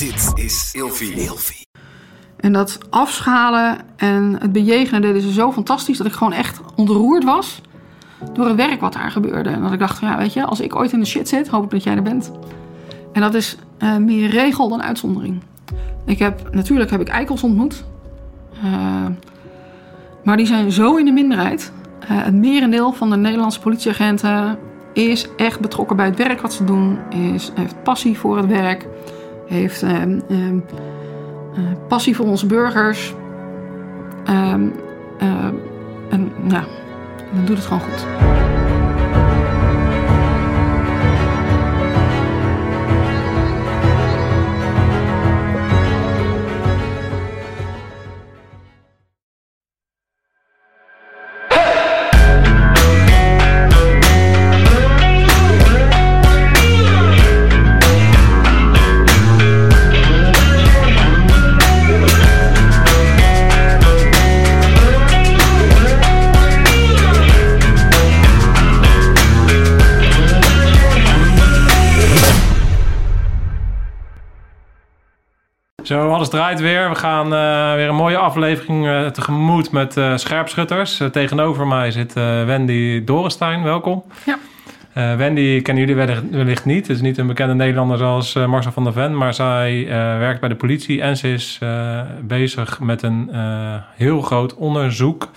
Dit is Ilfie. En dat afschalen en het bejegenen deden ze zo fantastisch dat ik gewoon echt ontroerd was door het werk wat daar gebeurde. En dat ik dacht, van, ja, weet je, als ik ooit in de shit zit, hoop ik dat jij er bent. En dat is eh, meer regel dan uitzondering. Ik heb, natuurlijk heb ik eikels ontmoet. Eh, maar die zijn zo in de minderheid. Uh, het merendeel van de Nederlandse politieagenten is echt betrokken bij het werk wat ze doen. Is, heeft passie voor het werk. Heeft ehm, ehm, passie voor onze burgers. Ehm, en ja, dan doet het gewoon goed. Zo, alles draait weer. We gaan uh, weer een mooie aflevering uh, tegemoet met uh, scherpschutters. tegenover mij zit Wendy Dorenstein. Welkom. Ja. Wendy kennen jullie wellicht, wellicht niet. Het is niet een bekende Nederlander zoals Marcel van der Ven. Maar zij werkt bij de politie en ze is bezig met een heel groot onderzoek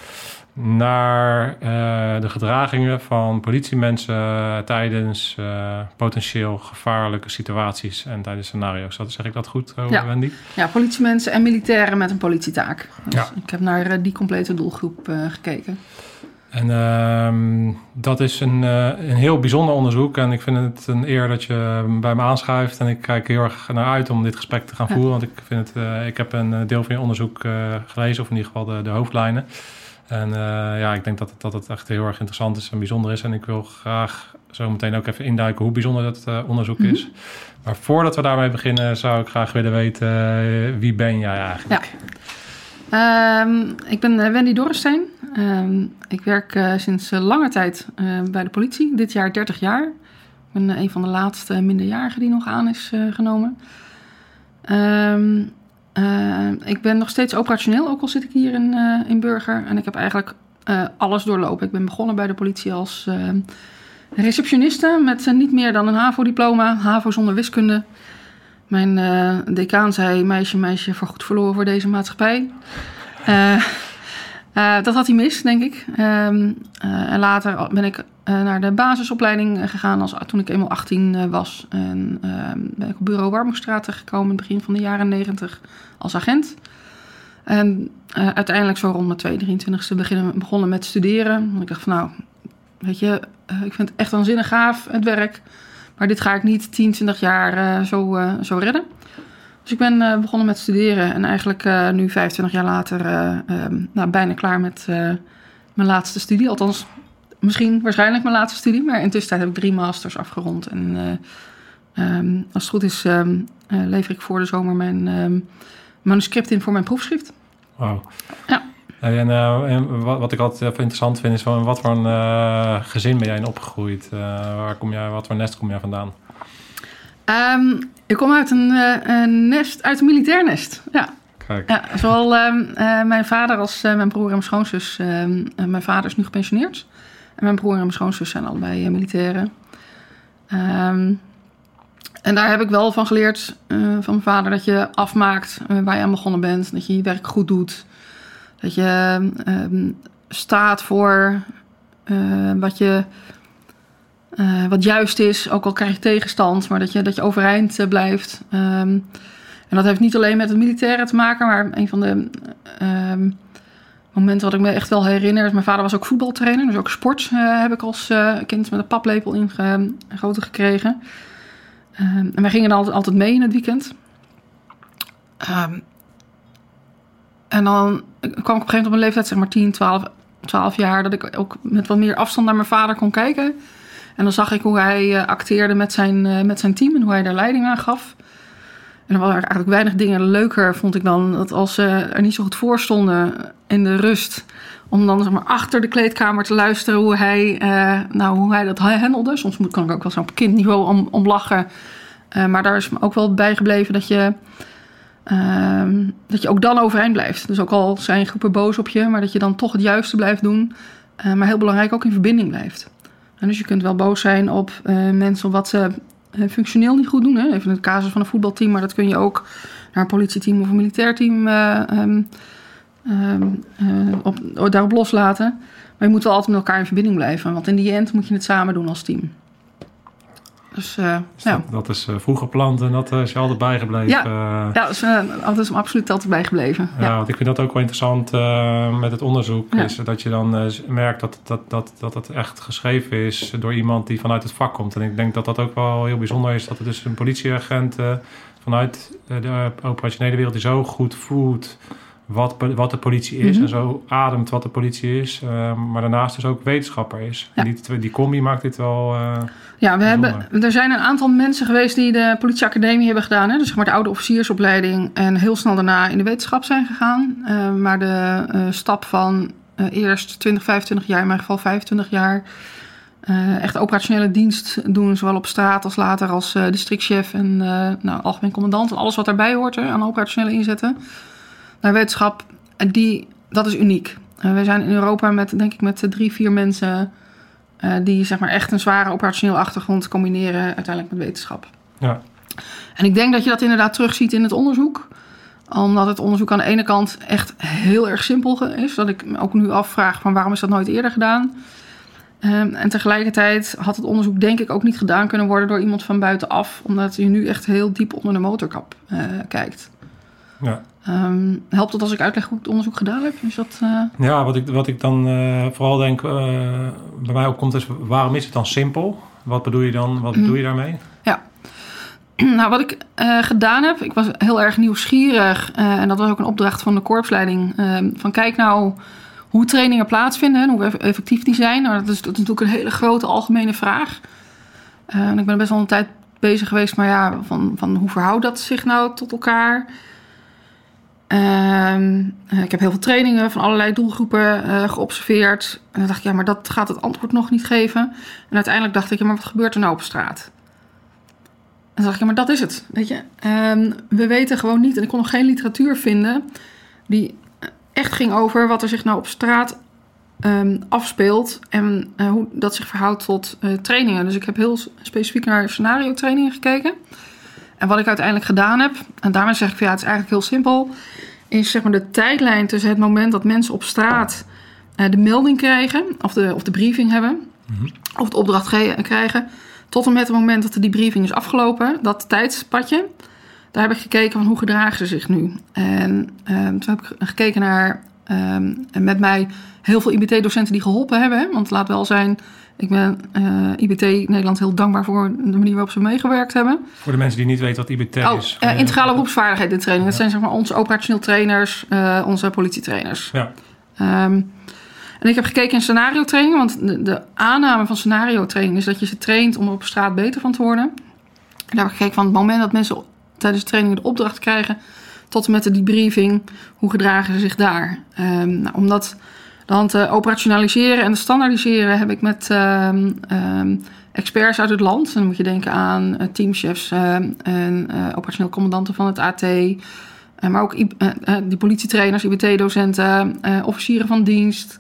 naar uh, de gedragingen van politiemensen tijdens uh, potentieel gevaarlijke situaties en tijdens scenario's. Dat, zeg ik dat goed, uh, ja. Wendy? Ja, politiemensen en militairen met een politietaak. Dus ja. ik heb naar die complete doelgroep gekeken. En ehm, dat is een, een heel bijzonder onderzoek. En ik vind het een eer dat je bij me aanschuift. En ik kijk heel erg naar uit om dit gesprek te gaan voeren. Want ik, vind het, ik heb een deel van je onderzoek gelezen, of in ieder geval de, de hoofdlijnen. En uh, ja, ik denk dat het, dat het echt heel erg interessant is en bijzonder is. En ik wil graag zo meteen ook even induiken hoe bijzonder dat uh, onderzoek mm -hmm. is. Maar voordat we daarmee beginnen, zou ik graag willen weten uh, wie ben jij eigenlijk? Ja. Um, ik ben Wendy Dorrestein. Um, ik werk sinds lange tijd bij de politie. Dit jaar 30 jaar. Ik ben een van de laatste minderjarigen die nog aan is genomen. Um, uh, ik ben nog steeds operationeel, ook al zit ik hier in, uh, in Burger. En ik heb eigenlijk uh, alles doorlopen. Ik ben begonnen bij de politie als receptioniste met niet meer dan een HAVO-diploma. HAVO zonder wiskunde. Mijn decaan zei, meisje, meisje, voorgoed verloren voor deze maatschappij. dat had hij mis, denk ik. Um, en later ben ik naar de basisopleiding gegaan als, toen ik eenmaal 18 was. En ben ik op bureau Warmoestraat gekomen in het begin van de jaren 90 als agent. En uiteindelijk zo rond mijn 22e beginnen, begonnen met studeren. Want ik dacht van nou, weet je, ik vind het echt waanzinnig gaaf, het werk. Maar dit ga ik niet 10, 20 jaar zo, zo redden. Dus ik ben begonnen met studeren. En eigenlijk nu 25 jaar later nou, bijna klaar met mijn laatste studie. Althans, misschien waarschijnlijk mijn laatste studie. Maar intussen heb ik drie masters afgerond. En um, als het goed is, um, lever ik voor de zomer mijn um, manuscript in voor mijn proefschrift. Wauw. Ja. En, uh, en wat, wat, ik altijd even interessant vind, is van wat voor een uh, gezin ben jij in opgegroeid? Uh, waar kom jij, wat voor nest kom jij vandaan? Ik kom uit een, een, nest, uit een militair nest. Ja. Kijk. Ja, zowel mijn vader als mijn broer en mijn schoonzus. Mijn vader is nu gepensioneerd. En mijn broer en mijn schoonzus zijn allebei militairen. En daar heb ik wel van geleerd uh, van mijn vader dat je afmaakt uh, waar je aan begonnen bent. Dat je je werk goed doet. Dat je uh, staat voor wat, je, wat juist is. Ook al krijg je tegenstand, maar dat je, dat je overeind blijft. Um, en dat heeft niet alleen met het militaire te maken, maar een van de momenten wat ik me echt wel herinner. Mijn vader was ook voetbaltrainer, dus ook sport heb ik als kind met een paplepel ingegoten gekregen. Um, en wij gingen altijd, altijd mee in het weekend. Um, en dan kwam ik op een gegeven moment op een leeftijd, zeg maar 10, 12, 12 jaar, dat ik ook met wat meer afstand naar mijn vader kon kijken. En dan zag ik hoe hij uh, acteerde met zijn, met zijn team en hoe hij daar leiding aan gaf. En er waren eigenlijk weinig dingen leuker, vond ik dan, dat als ze er niet zo goed voor stonden in de rust, om dan zeg maar, achter de kleedkamer te luisteren hoe hij, uh, nou, hoe hij dat handelde. Soms moet, kan ik ook wel op kindniveau om, om lachen. Eh, maar daar is me ook wel bijgebleven dat je, ehm, dat je ook dan overeind blijft. Dus ook al zijn groepen boos op je, maar dat je dan toch het juiste blijft doen. Eh, maar heel belangrijk ook in verbinding blijft. En dus je kunt wel boos zijn op eh, mensen wat ze eh, functioneel niet goed doen. Hè? Even in het casus van een voetbalteam, maar dat kun je ook naar een politieteam of een militair team eh, ehm, ehm, eh, op, daarop loslaten. Maar je moet wel altijd met elkaar in verbinding blijven. Want in die end moet je het samen doen als team. Dus eh, Dus ja. dat, dat is eh, vroeger plant en dat eh, is je altijd bijgebleven. Ja. Ja, dat is, dat is absoluut altijd bijgebleven. Ja, Ja. want ik vind dat ook wel interessant met het onderzoek. Ja. Is dat je dan merkt dat, dat, dat, dat het echt geschreven is door iemand die vanuit het vak komt. En ik denk dat dat ook wel heel bijzonder is. Dat het dus een politieagent vanuit de operationele wereld die zo goed voelt wat, wat de politie is. Mhm. En zo ademt wat de politie is. eh, maar daarnaast dus ook wetenschapper is. Ja. En die, die combi maakt dit wel... eh, Ja, we hebben, er zijn een aantal mensen geweest die de politieacademie hebben gedaan. Hè? Dus zeg maar de oude officiersopleiding. En heel snel daarna in de wetenschap zijn gegaan. Eh, maar de eh, stap van eh, eerst 20, 25 jaar, in mijn geval 25 jaar... echt operationele dienst doen, zowel op straat als later als districtchef en nou, algemeen commandant. En alles wat daarbij hoort hè, aan operationele inzetten. Naar wetenschap, en die, dat is uniek. Eh, wij zijn in Europa met, denk ik, met drie, vier mensen... eh, die zeg maar echt een zware operationele achtergrond combineren uiteindelijk met wetenschap. ja. En ik denk dat je dat inderdaad terugziet in het onderzoek. Omdat het onderzoek aan de ene kant echt heel erg simpel is. Dat ik me ook nu afvraag van waarom is dat nooit eerder gedaan. Ehm, en tegelijkertijd had het onderzoek denk ik ook niet gedaan kunnen worden door iemand van buitenaf. Omdat je nu echt heel diep onder de motorkap eh, kijkt. Ja. Ehm, helpt het als ik uitleg hoe ik het onderzoek gedaan heb? Is dat, eh, Ja, wat ik, wat ik dan eh, vooral denk, eh, bij mij opkomt is, waarom is het dan simpel? Wat bedoel je dan, wat bedoel je daarmee? Nou, wat ik gedaan heb, ik was heel erg nieuwsgierig. en dat was ook een opdracht van de korpsleiding. eh, van kijk nou hoe trainingen plaatsvinden en hoe eff- effectief die zijn. Nou, dat, is, dat is natuurlijk een hele grote algemene vraag. En ik ben best wel een tijd bezig geweest, maar ja, van, van hoe verhoudt dat zich nou tot elkaar? Ehm, eh, ik heb heel veel trainingen van allerlei doelgroepen eh, geobserveerd. En dan dacht ik, ja, maar dat gaat het antwoord nog niet geven. En uiteindelijk dacht ik, ja, maar wat gebeurt er nou op straat? En toen dacht ik, ja, maar dat is het. Weet je, Ehm, we weten gewoon niet. En ik kon nog geen literatuur vinden die echt ging over wat er zich nou op straat ehm, afspeelt. En eh, hoe dat zich verhoudt tot trainingen. Dus ik heb heel specifiek naar scenario trainingen gekeken. En wat ik uiteindelijk gedaan heb, en daarmee zeg ik ja, het is eigenlijk heel simpel. Is zeg maar de tijdlijn tussen het moment dat mensen op straat eh, de melding krijgen, of de, of de briefing hebben, of de opdracht ge- krijgen, tot en met het moment dat de debriefing is afgelopen, dat tijdspadje, daar heb ik gekeken van hoe gedragen ze zich nu. En ehm, toen heb ik gekeken naar ehm, met mij heel veel IBT-docenten die geholpen hebben. hè. Want laat wel zijn, ik ben eh, IBT Nederland heel dankbaar voor de manier waarop ze meegewerkt hebben. Voor de mensen die niet weten wat IBT Oh, is. eh, integrale beroepsvaardigheid in training. Dat zijn zeg maar onze operationeel trainers, eh, onze politietrainers. Ja, Ehm, en ik heb gekeken in scenario training, want de, de aanname van scenario training is dat je ze traint om er op straat beter van te worden. En daar heb ik gekeken van het moment dat mensen tijdens de training de opdracht krijgen, tot en met de debriefing, hoe gedragen ze zich daar? Ehm, nou, om dan te operationaliseren en standaardiseren, heb ik met ehm, ehm, experts uit het land, dan moet je denken aan eh, teamchefs ehm, en eh, operationeel commandanten van het AT, eh, maar ook eh, eh, die politietrainers, IBT-docenten, eh, officieren van dienst,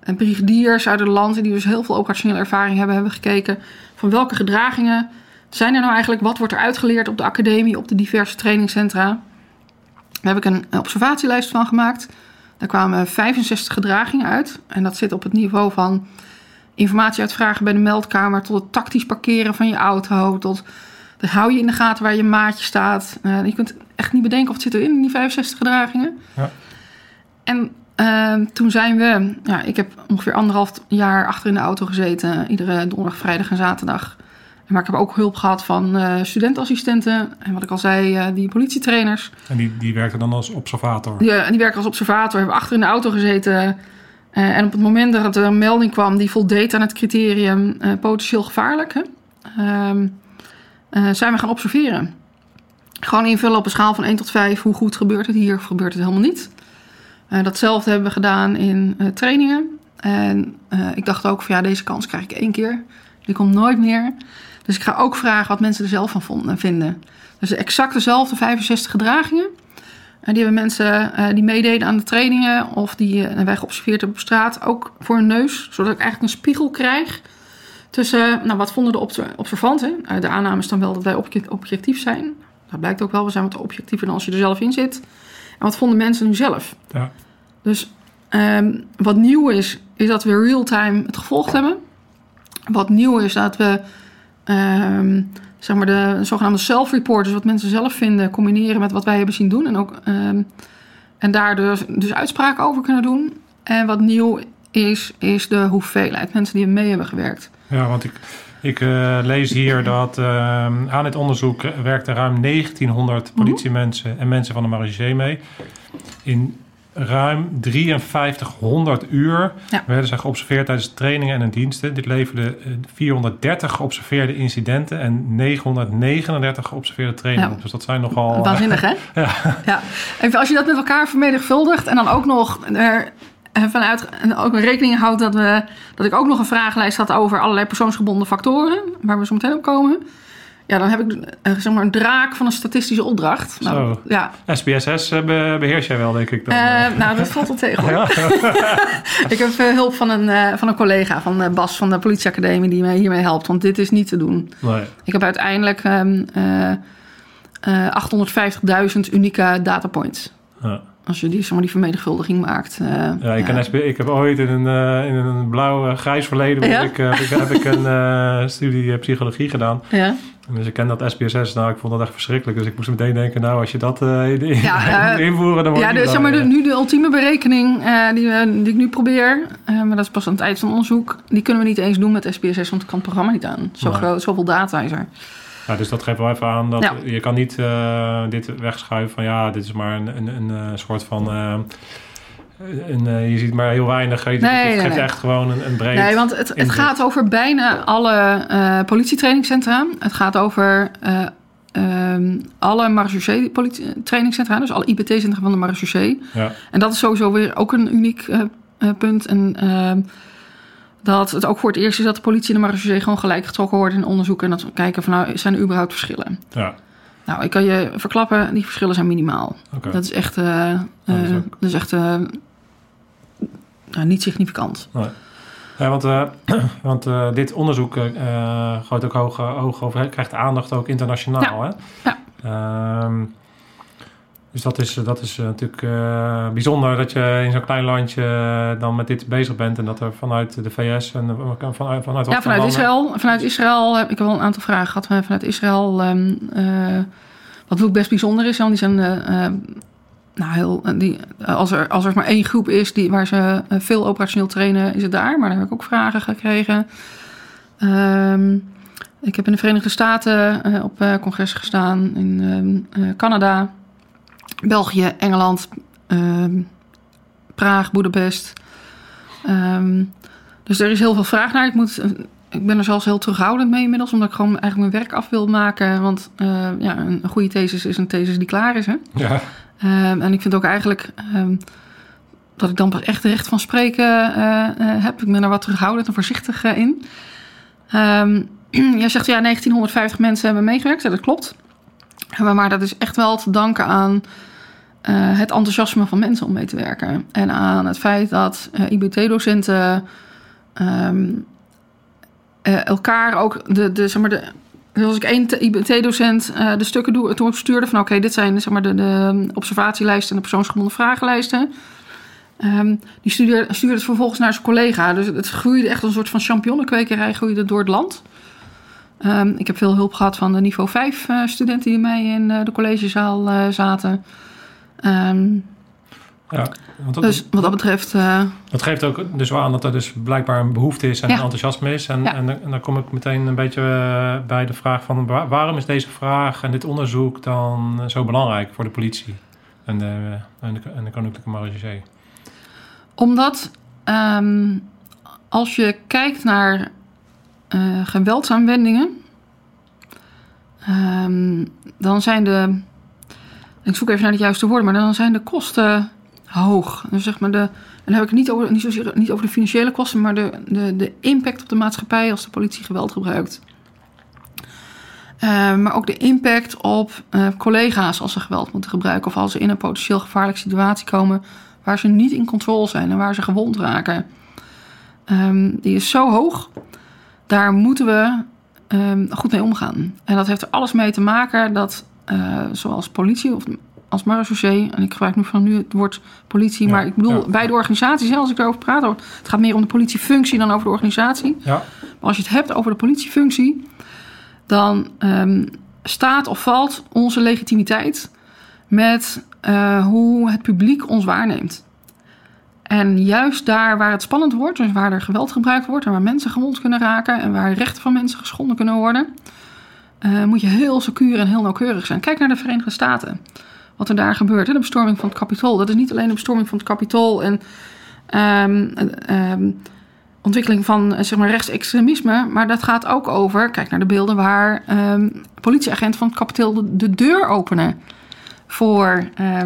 en brigadiers uit het land, die dus heel veel operationele ervaring hebben, hebben gekeken van welke gedragingen zijn er nou eigenlijk, wat wordt er uitgeleerd op de academie, op de diverse trainingscentra. Daar heb ik een observatielijst van gemaakt. Daar kwamen 65 gedragingen uit. En dat zit op het niveau van informatie uitvragen bij de meldkamer, tot het tactisch parkeren van je auto, tot dan hou je in de gaten waar je maatje staat. Eh, je kunt echt niet bedenken of het zit erin in die 65 gedragingen. Ja. En ehm, toen zijn we, ja, ik heb ongeveer anderhalf jaar achter in de auto gezeten, iedere donderdag, vrijdag en zaterdag. Maar ik heb ook hulp gehad van eh studentassistenten en wat ik al zei, eh, die politietrainers. en die, die werkte dan als observator. Die, eh, die werken als observator, hebben achter in de auto gezeten. Eh, en op het moment dat er een melding kwam die voldeed aan het criterium potentieel gevaarlijk, hè, ehm, eh, zijn we gaan observeren. Gewoon invullen op een schaal van 1 tot 5. Hoe goed gebeurt het hier of gebeurt het helemaal niet? Datzelfde hebben we gedaan in trainingen. En ik dacht ook van ja, deze kans krijg ik één keer. Die komt nooit meer. Dus ik ga ook vragen wat mensen er zelf van vonden, vinden. Dus exact dezelfde 65 gedragingen. En die hebben mensen eh, die meededen aan de trainingen of die uh, wij geobserveerd hebben op straat ook voor hun neus. Zodat ik eigenlijk een spiegel krijg tussen, nou wat vonden de observanten? Uh, de aanname is dan wel dat wij objectief zijn. Dat blijkt ook wel, we zijn wat objectiever dan als je er zelf in zit. En wat vonden mensen nu zelf? Ja. Dus um, wat nieuw is, is dat we real-time het gevolgd hebben. Wat nieuw is dat we um, zeg maar de zogenaamde self-report, dus wat mensen zelf vinden, combineren met wat wij hebben zien doen. En, ook, um, en daar dus, dus uitspraken over kunnen doen. En wat nieuw is, is de hoeveelheid mensen die mee hebben gewerkt. Ja, want ik, ik uh, lees hier dat uh, aan het onderzoek werkten ruim 1900 politiemensen en mensen van de marechaussee mee. In ruim 5300 uur Ja. werden zij geobserveerd tijdens trainingen en diensten. Dit leverde eh, 430 geobserveerde incidenten en 939 geobserveerde trainingen. Ja. op. Dus dat zijn nogal... Waanzinnig, hè? Ja. ja. Even als je dat met elkaar vermenigvuldigt en dan ook nog er eh, vanuit en ook rekening houdt dat, we, dat ik ook nog een vragenlijst had over allerlei persoonsgebonden factoren, waar we zo meteen op komen. Ja, dan heb ik eh, zeg maar een draak van een statistische opdracht. Nou, Zo. ja. SPSS eh, be- beheers jij wel, denk ik. Dan. Eh, nou, dat valt wel tegen. hoor. ik heb hulp van een, van een collega, van Bas van de politieacademie, die mij hiermee helpt. Want dit is niet te doen. nee. Ik heb uiteindelijk ehm, eh, eh, 850.000 unieke datapoints. Ja. Als je die, zeg maar, die vermenigvuldiging maakt. eh, Ja, ik, ken SB ik heb ooit in een, eh, in een blauw eh, grijs verleden Ja? heb ik, heb ik, heb ik een studie psychologie gedaan. Ja, Dus ik ken dat SPSS. Nou, ik vond dat echt verschrikkelijk. Dus ik moest meteen denken, nou, als je dat eh, in- in- Ja, invoeren, dan wordt ja het niet zeg maar, de, nu de ultieme berekening eh, die, we, die ik nu probeer, maar dat is pas aan het eind van het onderzoek, die kunnen we niet eens doen met SPSS, want ik kan het programma niet aan. Zo Nee. groot, zoveel data is er. Ja, dus dat geeft wel even aan dat Ja. je kan niet eh, dit wegschuiven van ja, dit is maar een, een, een, eh, soort van. eh, je ziet maar heel weinig. Het, Nee, het nee, geeft nee. echt gewoon een, een breed. Nee, want het, het gaat over bijna alle eh politietrainingscentra. Het gaat over eh, ehm, alle marechaussee trainingscentra, dus alle IBT-centra van de marechaussee. Ja, En dat is sowieso weer ook een uniek punt. En ehm, dat het ook voor het eerst is dat de politie en de marechaussee gewoon gelijk getrokken worden in onderzoek. En dat we kijken van nou, zijn er überhaupt verschillen? ja. Nou, ik kan je verklappen, die verschillen zijn minimaal. Dat is echt, eh, eh, dat is ook- dat is echt eh, nou, niet significant. Ja, want, eh, want eh, dit onderzoek eh eh, gooit ook hoog, hoog over, krijgt aandacht ook internationaal. Hè? Ja. Ehm, dus dat is, dat is eh, natuurlijk eh, bijzonder dat je in zo'n klein landje eh, dan met dit bezig bent. En dat er vanuit de VS en eh, vanuit, vanuit, Ja, vanuit Israël, vanuit Israël heb ik wel een aantal vragen gehad. Vanuit Israël, ehm, eh, wat ook best bijzonder is, want die zijn eh, eh, nou heel, eh, die, als, er, als er maar één groep is die, waar ze eh, veel operationeel trainen, is het daar. Maar daar heb ik ook vragen gekregen. Ehm, ik heb in de Verenigde Staten eh, op eh congres gestaan, in ehm, eh, Canada, België, Engeland, ehm, Praag, Boedapest. Ehm, dus er is heel veel vraag naar. Ik, moet, eh, ik ben er zelfs heel terughoudend mee inmiddels, omdat ik gewoon eigenlijk mijn werk af wil maken. Want eh, ja, een, goede thesis is een thesis die klaar is. Hè? Ja, Ehm, en ik vind ook eigenlijk dat ik dan pas echt recht van spreken eh, heb. Ik ben er wat terughoudend en voorzichtig in. Jij zegt ja, 1950 mensen hebben meegewerkt. Ja, dat klopt. Maar, dat is echt wel te danken aan eh, het enthousiasme van mensen om mee te werken. En aan het feit dat eh, IBT-docenten ehm, eh, elkaar ook de, de, zeg maar de, dus als ik één IBT-docent de stukken doe, toen stuurde van oké, dit zijn zeg maar, de, de observatielijsten en de persoonsgebonden vragenlijsten. Ehm, die stuurde, stuurde het vervolgens naar zijn collega. Dus het groeide echt een soort van champignonnenkwekerij groeide door het land. Ehm, ik heb veel hulp gehad van de niveau 5 eh, studenten die mij in eh, de collegezaal eh, zaten. Ehm, ja. Want dat, dus wat dat betreft, dat geeft ook dus wel aan dat er dus blijkbaar een behoefte is en Ja. een enthousiasme is. En, Ja. en, dan- en dan kom ik meteen een beetje bij de vraag van wa- waarom is deze vraag en dit onderzoek dan zo belangrijk voor de politie en de, en de, en de Koninklijke Marechaussee? Omdat ehm, als je kijkt naar eh, geweldsaanwendingen, ehm, dan zijn de. Ik zoek even naar het juiste woord, maar dan zijn de kosten hoog. Dus zeg maar de, en dan heb ik het niet over, niet, niet over de financiële kosten, maar de, de, de impact op de maatschappij als de politie geweld gebruikt. Uh, maar ook de impact op uh, collega's als ze geweld moeten gebruiken. Of als ze in een potentieel gevaarlijke situatie komen waar ze niet in controle zijn en waar ze gewond raken. Um, die is zo hoog. Daar moeten we um, goed mee omgaan. En dat heeft er alles mee te maken dat, uh, zoals politie of als marechaussee, en ik gebruik nu van nu het woord politie, ja, maar ik bedoel ja. bij de organisaties, als ik daarover praat, het gaat meer om de politiefunctie dan over de organisatie. Ja. Maar als je het hebt over de politiefunctie, dan um, staat of valt onze legitimiteit met uh, hoe het publiek ons waarneemt. En juist daar waar het spannend wordt, dus waar er geweld gebruikt wordt en waar mensen gewond kunnen raken en waar rechten van mensen geschonden kunnen worden, uh, moet je heel secuur en heel nauwkeurig zijn. Kijk naar de Verenigde Staten. Wat er daar gebeurt, de bestorming van het Capitool. Dat is niet alleen de bestorming van het Capitool en um, ontwikkeling van zeg maar, rechtsextremisme, maar dat gaat ook over, kijk naar de beelden waar um, politieagenten van het Capitool de, de, deur openen voor, uh,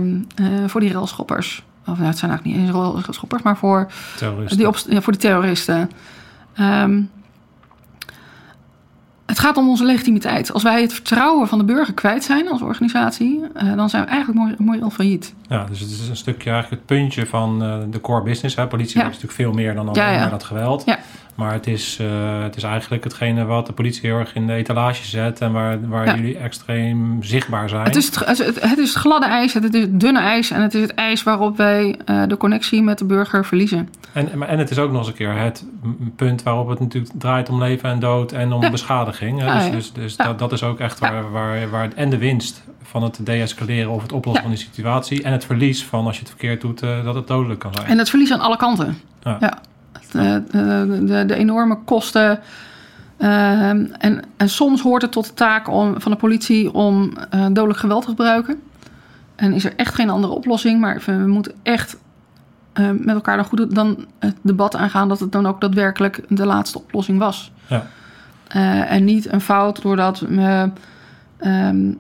voor die railschoppers. Of nou, het zijn eigenlijk niet eens railschoppers, maar voor, die ja, voor de terroristen. Um, het gaat om onze legitimiteit. Als wij het vertrouwen van de burger kwijt zijn als organisatie, uh, dan zijn we eigenlijk mooi, mooi al failliet. Ja, dus het is een stukje eigenlijk het puntje van uh, de core business. Hè. Politie ja. is natuurlijk veel meer dan alleen ja. maar dat geweld. Maar het is, uh, het is eigenlijk hetgene wat de politie heel erg in de etalage zet en waar, waar ja. jullie extreem zichtbaar zijn. Het is het, het, is het gladde ijs, het is het dunne ijs en het is het ijs waarop wij uh, de connectie met de burger verliezen. En, en het is ook nog eens een keer het punt waarop het natuurlijk draait om leven en dood en om ja. beschadiging. Dus, dus, dus dat, dat is ook echt waar, waar, waar en de winst van het deescaleren of het oplossen van die situatie en het verlies van als je het verkeerd doet, uh, dat het dodelijk kan zijn. En het verlies aan alle kanten. ja. De, de, de, enorme kosten. Uh, en, en soms hoort het tot de taak om, van de politie om uh, dodelijk geweld te gebruiken. En is er echt geen andere oplossing. Maar we moeten echt uh, met elkaar dan goed dan het debat aangaan dat het dan ook daadwerkelijk de laatste oplossing was. Ja. en niet een fout doordat we um,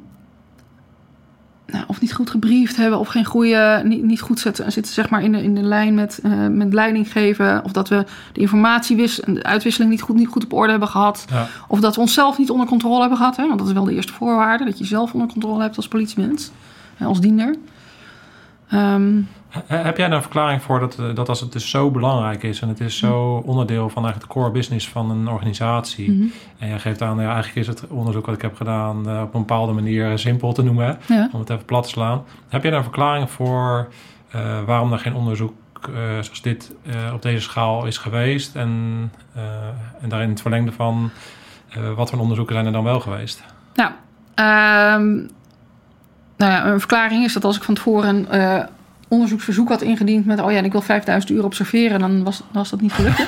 nou, of niet goed gebriefd hebben of geen goede, niet, niet goed zitten, zitten zeg maar in de, in de lijn met, uh, met leiding geven. Of dat we de informatie de uitwisseling niet goed, niet goed op orde hebben gehad. Ja. Of dat we onszelf niet onder controle hebben gehad. Hè? Want dat is wel de eerste voorwaarde, dat je zelf onder controle hebt als politiemens, als diender. Um, heb jij daar een verklaring voor dat, dat als het dus zo belangrijk is en het is zo onderdeel van eigenlijk de core business van een organisatie. Mm -hmm. En jij geeft aan, ja, eigenlijk is het onderzoek wat ik heb gedaan uh, op een bepaalde manier simpel te noemen, ja. om het even plat te slaan. Heb jij daar een verklaring voor uh, waarom er geen onderzoek uh, zoals dit op deze schaal is geweest en, en daarin het verlengde van wat voor onderzoeken zijn er dan wel geweest? Nou, um, nou ja, een verklaring is dat als ik van tevoren onderzoeksverzoek had ingediend met... oh ja, ik wil 5000 uur observeren... dan was, was dat niet gelukt.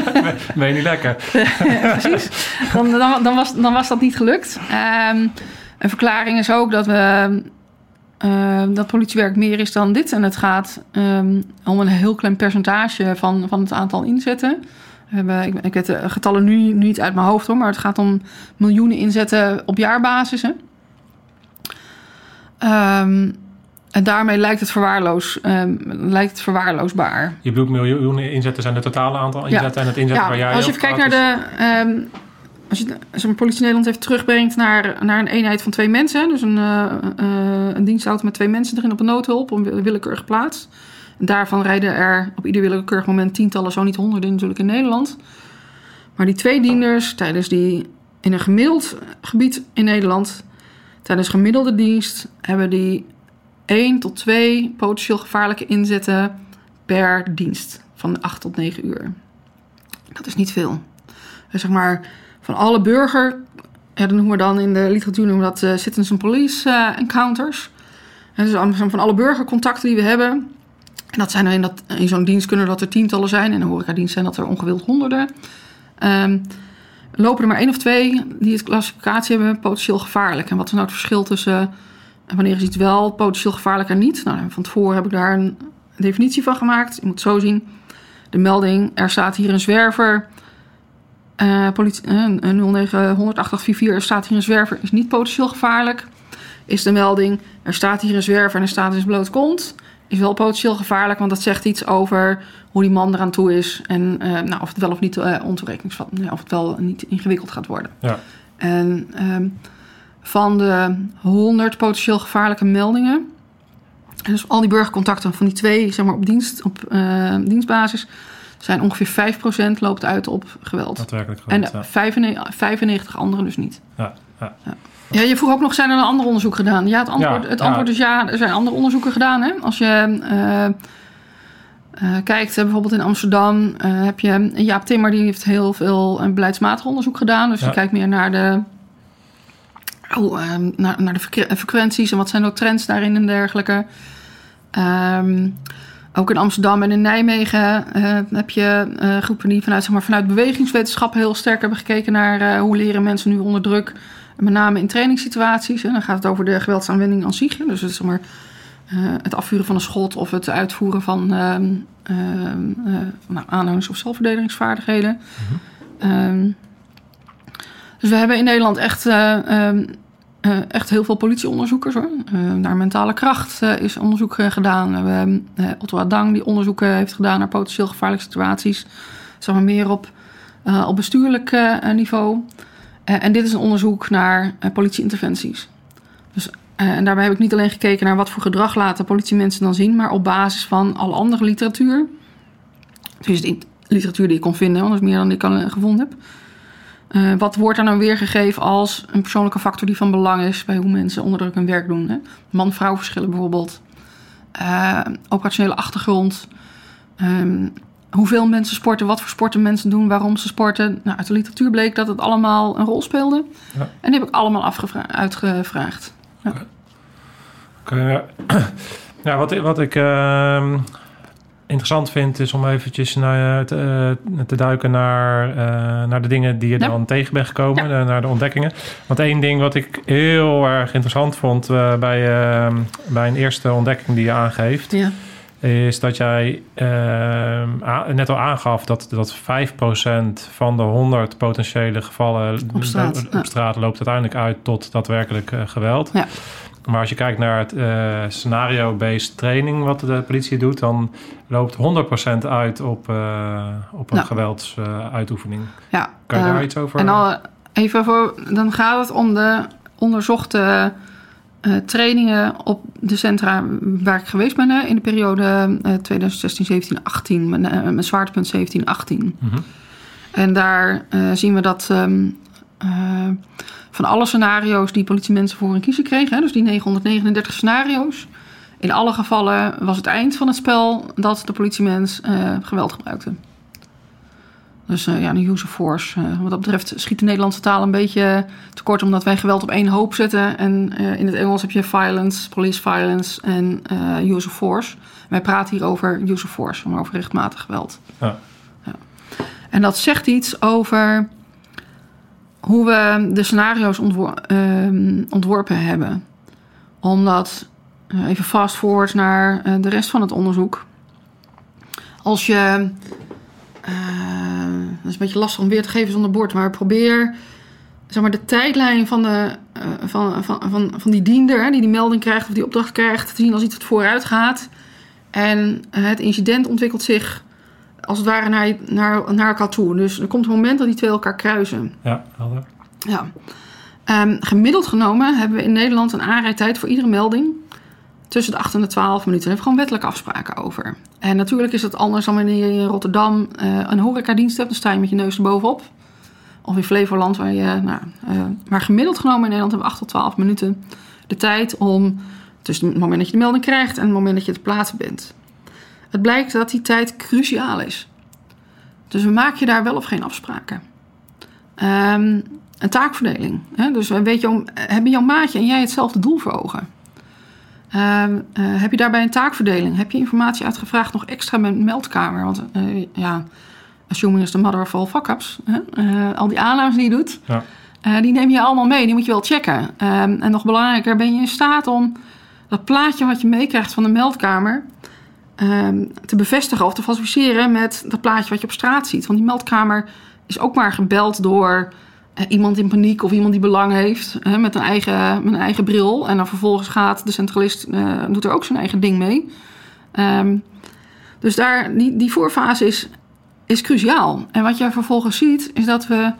ben je niet lekker? Precies. Dan, dan, dan, was, dan was dat niet gelukt. Um, een verklaring is ook dat we... Uh, dat politiewerk meer is dan dit. En het gaat um, om een heel klein percentage van, van het aantal inzetten. We hebben, ik, ik weet de getallen nu niet uit mijn hoofd hoor... maar het gaat om miljoenen inzetten op jaarbasis. Um, en daarmee lijkt het, verwaarloos, um, lijkt het verwaarloosbaar. Je bedoelt miljoenen inzetten zijn het totale aantal inzetten ja. en het inzetten ja, waar jij Als je even kijkt naar de... Um, als je als een politie Nederland even terugbrengt naar, naar een eenheid van twee mensen. Dus een, uh, uh, een dienstauto met twee mensen erin op een noodhulp op een willekeurige plaats. En daarvan rijden er op ieder willekeurig moment tientallen, zo niet honderden natuurlijk in Nederland. Maar die twee dienders tijdens die in een gemiddeld gebied in Nederland, tijdens gemiddelde dienst, hebben die 1 tot 2 potentieel gevaarlijke inzetten per dienst van 8 tot 9 uur. Dat is niet veel. Dus zeg maar van alle burger, dan noemen we dan in de literatuur noemen dat uh, citizen police uh, encounters. En dus van alle burgercontacten die we hebben. En dat zijn er in, dat, in zo'n dienst kunnen dat er tientallen zijn. In een horecadienst zijn dat er ongewild honderden. Um, lopen er maar één of twee die het klassificatie hebben potentieel gevaarlijk. En wat is nou het verschil tussen en wanneer is iets wel potentieel gevaarlijk en niet? Nou, van tevoren heb ik daar een definitie van gemaakt. Je moet het zo zien. De melding, er staat hier een zwerver. Uh, politie, uh, 0900 er staat hier een zwerver, is niet potentieel gevaarlijk. Is de melding, er staat hier een zwerver en er staat dus bloot kont. is wel potentieel gevaarlijk, want dat zegt iets over hoe die man eraan toe is en eh, nou, of het wel of niet uh, ontoerekeningsvat, of het wel niet ingewikkeld gaat worden. Ja. En ehm, van de 100 potentieel gevaarlijke meldingen, dus al die burgercontacten van die twee, zeg maar op, dienst, op uh, dienstbasis, zijn ongeveer 5% loopt uit op geweld. Daadwerkelijk geweld, en ja. 95, 95 anderen dus niet. Ja, ja. Ja, je vroeg ook nog, zijn er een ander onderzoek gedaan? Ja, het antwoord, het antwoord is ja, er zijn andere onderzoeken gedaan. Hè? Als je eh, eh, kijkt, eh, bijvoorbeeld in Amsterdam eh, heb je... Jaap Timmer, die heeft heel veel eh, beleidsmatig onderzoek gedaan. Dus die kijkt meer naar de, oh, eh, naar, naar de frequ- frequenties... en wat zijn ook trends daarin en dergelijke. Ehm, ook in Amsterdam en in Nijmegen eh, heb je eh, groepen die vanuit, zeg maar, vanuit bewegingswetenschap heel sterk hebben gekeken naar eh, hoe leren mensen nu onder druk. Met name in trainingssituaties. En dan gaat het over de geweldsaanwending aan zich. Dus het, zeg maar, eh, het afvuren van een schot of het uitvoeren van ehm, ehm, eh, nou, aanhangers- of zelfverdedigingsvaardigheden. Ehm, dus we hebben in Nederland echt, eh, ehm, eh, echt heel veel politieonderzoekers. Hoor. Eh, naar mentale kracht is onderzoek gedaan. We hebben Otto Adang die onderzoeken heeft gedaan naar potentieel gevaarlijke situaties. Zeg maar meer op, op bestuurlijk niveau. En dit is een onderzoek naar politieinterventies. Dus, en daarbij heb ik niet alleen gekeken naar wat voor gedrag laten politiemensen dan zien, maar op basis van alle andere literatuur. Dus de literatuur die ik kon vinden, is meer dan ik eh, gevonden heb. Eh, wat wordt er nou weergegeven als een persoonlijke factor die van belang is bij hoe mensen onder druk hun werk doen? Man-vrouw verschillen bijvoorbeeld. Eh, operationele achtergrond. Ehm, hoeveel mensen sporten, wat voor sporten mensen doen, waarom ze sporten. Nou, uit de literatuur bleek dat het allemaal een rol speelde. Ja. En die heb ik allemaal afgevra- uitgevraagd. Oké, ja. ja, wat, wat ik ehm, interessant vind is om eventjes naar, te, eh, te duiken naar, eh, naar de dingen die je Ja. dan tegen bent gekomen, eh, naar de ontdekkingen. Want één ding wat ik heel erg interessant vond eh, bij, ehm, bij een eerste ontdekking die je aangeeft, Ja. is dat jij ehm, net al aangaf dat, dat 5% van de 100 potentiële gevallen Op straat, op straat loopt uiteindelijk uit tot daadwerkelijk eh, geweld. Ja. Maar als je kijkt naar het eh, scenario-based training wat de politie doet, dan loopt 100% uit op, eh, op een Nou. geweldsuitoefening. ja. kan je eh, daar iets over? En dan even voor, dan gaat het om de onderzochte eh, trainingen op de centra waar ik geweest ben in de periode eh 2016, 17, 18, mijn, eh, mijn zwaartepunt 17, 18. Mhm. En daar eh, zien we dat ehm, eh, van alle scenario's die politiemensen voor hun kiezen kregen, hè, dus die 939 scenario's, in alle gevallen was het eind van het spel dat de politiemens eh, geweld gebruikte. Dus eh, ja, use of force. Wat dat betreft schiet de Nederlandse taal een beetje tekort, omdat wij geweld op één hoop zetten. En in het Engels heb je violence, police violence en use of force. Wij praten hier over use of force, maar over rechtmatig geweld. Ja. Ja. En dat zegt iets over hoe we de scenario's ehm, ontworpen hebben. Omdat, eh, even fast forward naar eh, de rest van het onderzoek. Als je, eh, dat is een beetje lastig om weer te geven zonder bord, maar probeer zeg maar, de tijdlijn van, de, van, van, van, van die diender, die die melding krijgt of die opdracht krijgt, te zien als iets wat vooruit gaat. En het incident ontwikkelt zich als het ware naar, naar, naar elkaar toe. Dus er komt een moment dat die twee elkaar kruisen. Ja, helder. Ja. Ehm, gemiddeld genomen hebben we in Nederland een aanrijdtijd voor iedere melding tussen de 8 en de 12 minuten. Daar hebben we gewoon wettelijke afspraken over. En natuurlijk is dat anders dan wanneer je in Rotterdam eh, een horecadienst hebt. Dan sta je met je neus erbovenop. Of in Flevoland, waar je... Nou, eh, maar gemiddeld genomen in Nederland hebben we 8 tot 12 minuten de tijd om... tussen het moment dat je de melding krijgt en het moment dat je te plaatsen bent. Het blijkt dat die tijd cruciaal is. Dus we maken je daar wel of geen afspraken. Ehm, een taakverdeling. Hè? Dus weet je, om, hebben jouw maatje en jij hetzelfde doel voor ogen? Ehm, eh, heb je daarbij een taakverdeling? Heb je informatie uitgevraagd nog extra met een meldkamer? Want eh, ja, assuming is the mother of all fuck-ups. Eh, al die aannames die je doet, Ja. die neem je allemaal mee. Die moet je wel checken. Ehm, en nog belangrijker, ben je in staat om dat plaatje wat je meekrijgt van de meldkamer... ehm, te bevestigen of te falsificeren met dat plaatje wat je op straat ziet. Want die meldkamer is ook maar gebeld door eh, iemand in paniek of iemand die belang heeft met, een eigen, een eigen bril. En dan vervolgens gaat de centralist, eh, doet er ook zijn eigen ding mee. Ehm, dus daar, die, die voorfase is, is cruciaal. En wat je vervolgens ziet, is dat we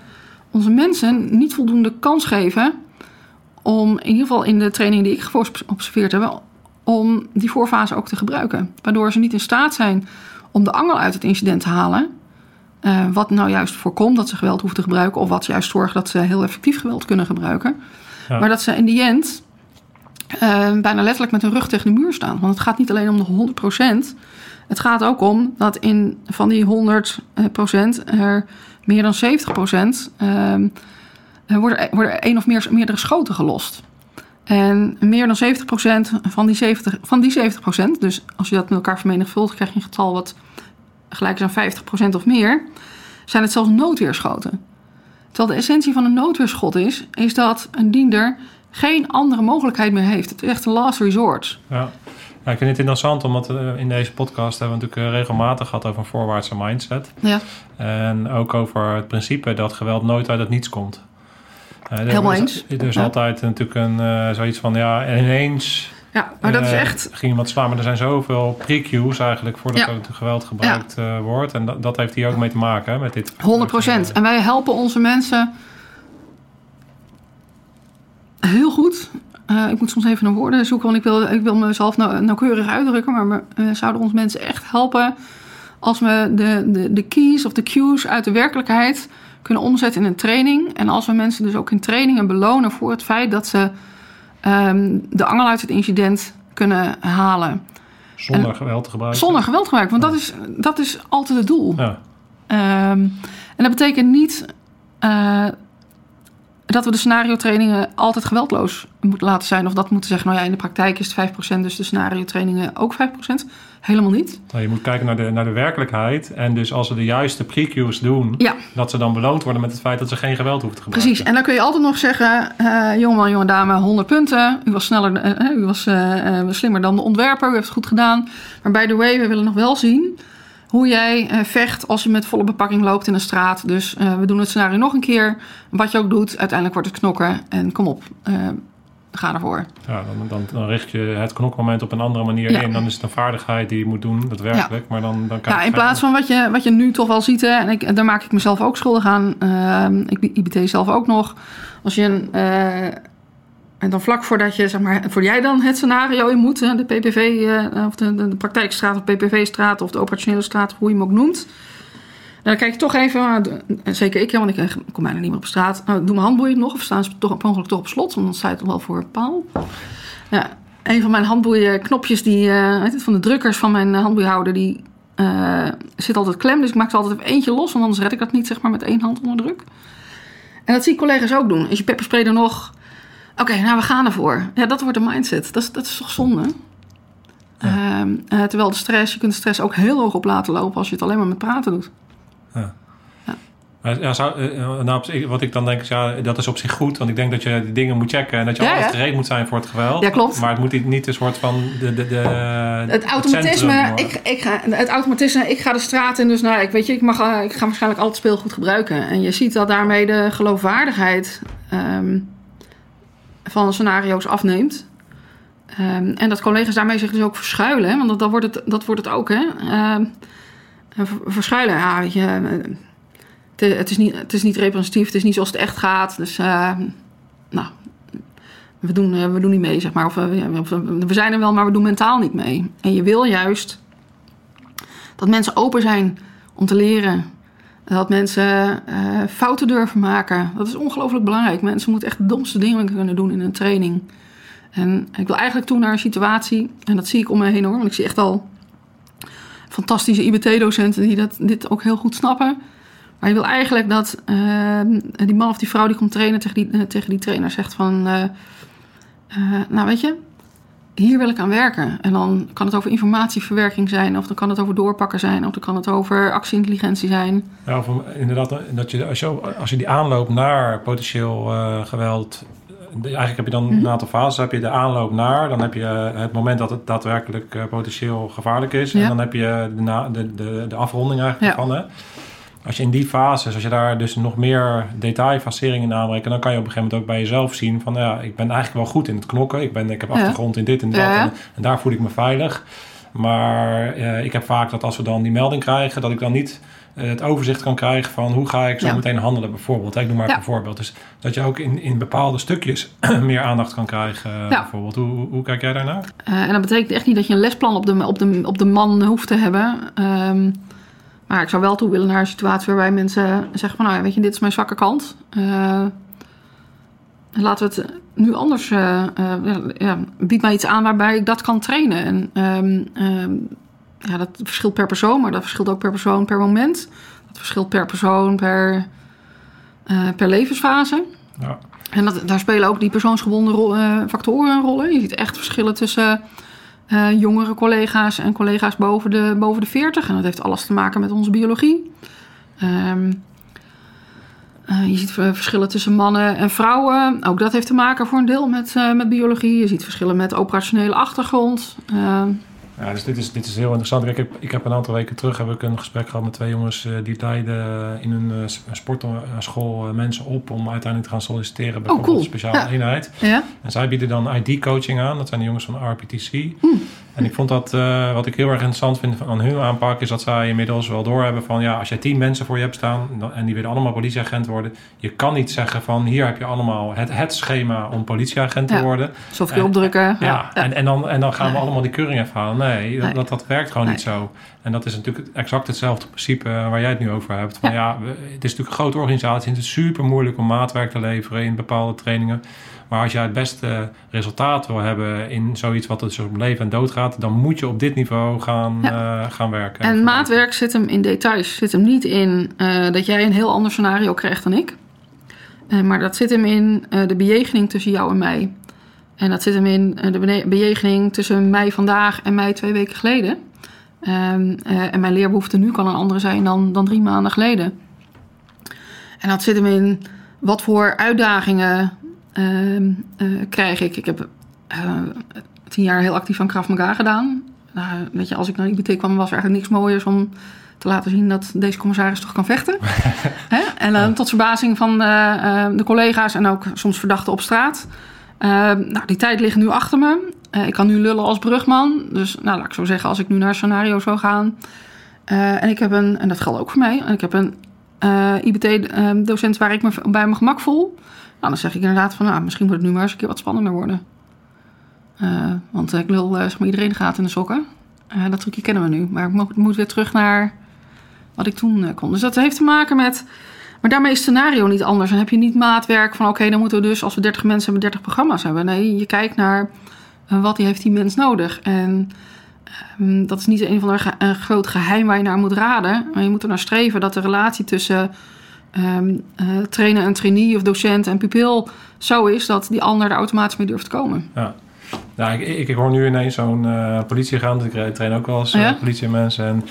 onze mensen niet voldoende kans geven om, in ieder geval in de training die ik geobserveerd heb, om die voorfase ook te gebruiken. Waardoor ze niet in staat zijn om de angel uit het incident te halen. Uh, wat nou juist voorkomt dat ze geweld hoeven te gebruiken, of wat juist zorgt dat ze heel effectief geweld kunnen gebruiken. Ja. Maar dat ze in die end uh, bijna letterlijk met hun rug tegen de muur staan. Want het gaat niet alleen om de 100%. Het gaat ook om dat in van die 100% er meer dan 70% uh, worden, worden er één of meer, meerdere schoten gelost. En meer dan 70% van die 70%, van die 70%, dus als je dat met elkaar vermenigvuldigt, krijg je een getal wat gelijk is aan 50% of meer, zijn het zelfs noodweerschoten. Terwijl de essentie van een noodweerschot is, is dat een diender geen andere mogelijkheid meer heeft. Het is echt een last resort. Ja. Ja, ik vind het interessant, omdat we in deze podcast hebben we natuurlijk eh, regelmatig gehad over een voorwaartse mindset. Ja. En ook over het principe dat geweld nooit uit het niets komt. Helemaal eens. Er is altijd natuurlijk een, uh, zoiets van, ja, ineens... Ja, maar dat is echt... Ging iemand slaan, maar er zijn zoveel pre-cues eigenlijk voordat ja. er geweld gebruikt ja. wordt. En dat, dat heeft hier ook mee te maken, hè, met dit. 100 procent. En wij helpen onze mensen heel goed uh, ik moet soms even naar woorden zoeken, want ik wil, ik wil mezelf nou, nauwkeurig uitdrukken. Maar we uh, zouden ons mensen echt helpen als we de, de, de keys of de cues uit de werkelijkheid kunnen omzetten in een training. En als we mensen dus ook in trainingen belonen voor het feit dat ze um, de angel uit het incident kunnen halen. Zonder en, geweld te gebruiken. Zonder geweld te gebruiken, want dat, is, dat is altijd het doel. Ja. Um, en dat betekent niet uh, dat we de scenario trainingen altijd geweldloos moeten laten zijn. Of dat moeten zeggen, nou ja, in de praktijk is het 5%, dus de scenario trainingen ook 5%. Helemaal niet. Nou, je moet kijken naar de, naar de werkelijkheid. En dus als we de juiste pre-cues doen, ja. dat ze dan beloond worden met het feit dat ze geen geweld hoeven te gebruiken. Precies, en dan kun je altijd nog zeggen, uh, jongeman, jonge dame, 100 punten. U was, sneller, uh, u was uh, slimmer dan de ontwerper, u heeft het goed gedaan. Maar by the way, we willen nog wel zien hoe jij vecht als je met volle bepakking loopt in een straat. Dus we doen het scenario nog een keer. Wat je ook doet, uiteindelijk wordt het knokken. En kom op, ga ervoor. Ja, dan, dan, dan, richt je het knokmoment op een andere manier ja. in. Dan is het een vaardigheid die je moet doen, daadwerkelijk. Ja. Maar dan, dan kan ja, in plaats van wat je, wat je nu toch wel ziet, hè, en ik, daar maak ik mezelf ook schuldig aan. ik IBT zelf ook nog. Als je een en dan vlak voordat je, zeg maar, voor jij dan het scenario in moet, de PPV, uh, of de, de, de, praktijkstraat of PPV-straat of de operationele straat, hoe je hem ook noemt. Dan kijk je toch even, en zeker ik, want ik kom bijna niet meer op straat. Nou, doe mijn handboeien nog of staan ze toch ongeluk toch op slot, want dan sta je toch wel voor een paal. Ja, een van mijn handboeien knopjes, die, uh, het, van de drukkers van mijn handboeihouder, die uh, zit altijd klem. Dus ik maak ze altijd even eentje los, want anders red ik dat niet zeg maar met één hand onder druk. En dat zie ik collega's ook doen. Als je pepperspray er nog Oké, nou we gaan ervoor. Ja, dat wordt de mindset. Dat is, dat is toch zonde? Ja. Uh, terwijl de stress, je kunt de stress ook heel hoog op laten lopen als je het alleen maar met praten doet. Ja. Ja, zou, uh, nou, wat ik dan denk is, ja, dat is op zich goed. Want ik denk dat je die dingen moet checken en dat je ja, altijd gereed moet zijn voor het geweld. Ja, klopt. Maar het moet niet een soort van de, de, de het automatisme. Het, ik, ik ga, het automatisme, ik ga de straat in, dus nou, ik weet je, ik, mag, ik ga waarschijnlijk altijd speelgoed gebruiken. En je ziet dat daarmee de geloofwaardigheid um, van scenario's afneemt. Um, en dat collega's daarmee zich dus ook verschuilen. Hè? Want dat, dat, wordt het, dat wordt het ook. Hè? Um, verschuilen, ja, weet je, het, het, is niet, het is niet representatief, het is niet zoals het echt gaat. Dus, uh, nou, we doen, we doen niet mee, zeg maar. Of, we zijn er wel, maar we doen mentaal niet mee. En je wil juist dat mensen open zijn om te leren. Dat mensen fouten durven maken. Dat is ongelooflijk belangrijk. Mensen moeten echt de domste dingen kunnen doen in een training. En ik wil eigenlijk toe naar een situatie, en dat zie ik om me heen hoor, want ik zie echt al fantastische IBT-docenten die dat, dit ook heel goed snappen. Maar je wil eigenlijk dat uh, die man of die vrouw die komt trainen tegen die, uh, tegen die trainer zegt van... nou weet je, hier wil ik aan werken. En dan kan het over informatieverwerking zijn, of dan kan het over doorpakken zijn, of dan kan het over actieintelligentie zijn. Ja, inderdaad, dat je, als, je, als je die aanloop naar potentieel geweld. Eigenlijk heb je dan mm -hmm. een aantal fases. Heb je de aanloop naar, dan heb je het moment dat het daadwerkelijk uh, potentieel gevaarlijk is. Ja. En dan heb je de, na, de, de, de afronding eigenlijk ja. van. Hè? als je in die fases, als je daar dus nog meer detailfasering in aanbrengt, dan kan je op een gegeven moment ook bij jezelf zien van, ja, ik ben eigenlijk wel goed in het knokken. Ik, ben, ik heb achtergrond in dit en dat. En, en, daar voel ik me veilig. Maar eh, ik heb vaak dat als we dan die melding krijgen, dat ik dan niet eh, het overzicht kan krijgen van hoe ga ik zo Ja. meteen handelen bijvoorbeeld. Ik noem maar Ja. een voorbeeld. Dus dat je ook in, in bepaalde stukjes meer aandacht kan krijgen eh, Ja. bijvoorbeeld. Hoe, hoe, hoe kijk jij daarnaar? Eh, en dat betekent echt niet dat je een lesplan op de, op de, op de man hoeft te hebben. Ehm, maar ik zou wel toe willen naar een situatie waarbij mensen zeggen van... nou weet je, dit is mijn zwakke kant. Eh, laten we het nu anders... eh, eh, ja, ja, bied mij iets aan waarbij ik dat kan trainen. En ehm, ehm, ja, dat verschilt per persoon, maar dat verschilt ook per persoon per moment. Dat verschilt per persoon per, eh, per levensfase. Ja. En dat, daar spelen ook die persoonsgebonden eh, factoren een rol in. Je ziet echt verschillen tussen eh, jongere collega's en collega's boven de, boven de 40. En dat heeft alles te maken met onze biologie. Ehm, eh, je ziet ver- verschillen tussen mannen en vrouwen. Ook dat heeft te maken voor een deel met, met biologie. Je ziet verschillen met operationele achtergrond. Ehm, Ja, dus dit is, dit is heel interessant. Kijk, ik, heb, ik heb een aantal weken terug heb ik een gesprek gehad met twee jongens eh, die leiden in een eh, s- sportschool eh, mensen op om uiteindelijk te gaan solliciteren bij bijvoorbeeld cool. een speciale Ja. eenheid. ja? En zij bieden dan ID-coaching aan. Dat zijn de jongens van RPTC. Hmm. En ik vond dat, eh, wat ik heel erg interessant vind van hun aanpak, is dat zij inmiddels wel doorhebben van ja, als jij tien mensen voor je hebt staan en die willen allemaal politieagent worden, je kan niet zeggen van hier heb je allemaal het, het schema om politieagent te worden. En- opdrukken. Ja. En, en, dan, en dan gaan we allemaal die keuring even halen. Nee. dat, dat werkt gewoon niet zo. En dat is natuurlijk exact hetzelfde principe eh, waar jij het nu over hebt. Van, ja. het is natuurlijk een grote organisatie. Het is super moeilijk om maatwerk te leveren in bepaalde trainingen. Maar als jij het beste resultaat wil hebben in zoiets wat dus om leven en dood gaat, dan moet je op dit niveau gaan, eh, gaan werken. En maatwerk zit hem in details. Zit hem niet in eh, dat jij een heel ander scenario krijgt dan ik. Eh, maar dat zit hem in eh, de bejegening tussen jou en mij. En dat zit hem in eh, de bejegening tussen mij vandaag en mij twee weken geleden. Ehm, eh, en mijn leerbehoefte nu kan een andere zijn dan, dan drie maanden geleden. En dat zit hem in wat voor uitdagingen ehm, eh, krijg ik. Ik heb eh, tien jaar heel actief aan Krav Maga gedaan. Nou, weet je, als ik naar IBT kwam, was er eigenlijk niks mooiers om te laten zien dat deze commissaris toch kan vechten. Hè? En dan tot verbazing van de collega's en ook soms verdachten op straat. Eh, nou, die tijd ligt nu achter me. Eh, ik kan nu lullen als brugman. Dus nou, laat ik zo zeggen, als ik nu naar scenario zou gaan. eh, en ik heb een, en dat geldt ook voor mij, en ik heb een eh, IBT-docent waar ik me bij mijn gemak voel. Nou, dan zeg ik inderdaad van, nou, misschien moet het nu maar eens een keer wat spannender worden. Want ik lul, zeg maar, iedereen gaat in de sokken. Dat trucje kennen we nu. Maar ik mo- moet weer terug naar wat ik toen kon. Dus dat heeft te maken met... Maar daarmee is scenario niet anders. Dan heb je niet maatwerk van... oké, dan moeten we dus als we 30 mensen hebben... 30 programma's hebben. Nee, je kijkt naar... eh, wat heeft die mens nodig? En ehm, dat is niet een van de ge- groot geheim waar je naar moet raden. Maar je moet er naar streven dat de relatie tussen... eh, trainer en trainee of docent en pupil zo is... dat die ander er automatisch mee durft te komen. Ja. Nou, ik, ik, ik hoor nu ineens zo'n eh politie gaan. Ik eh, train ook wel eens eh, Ja? politiemensen. En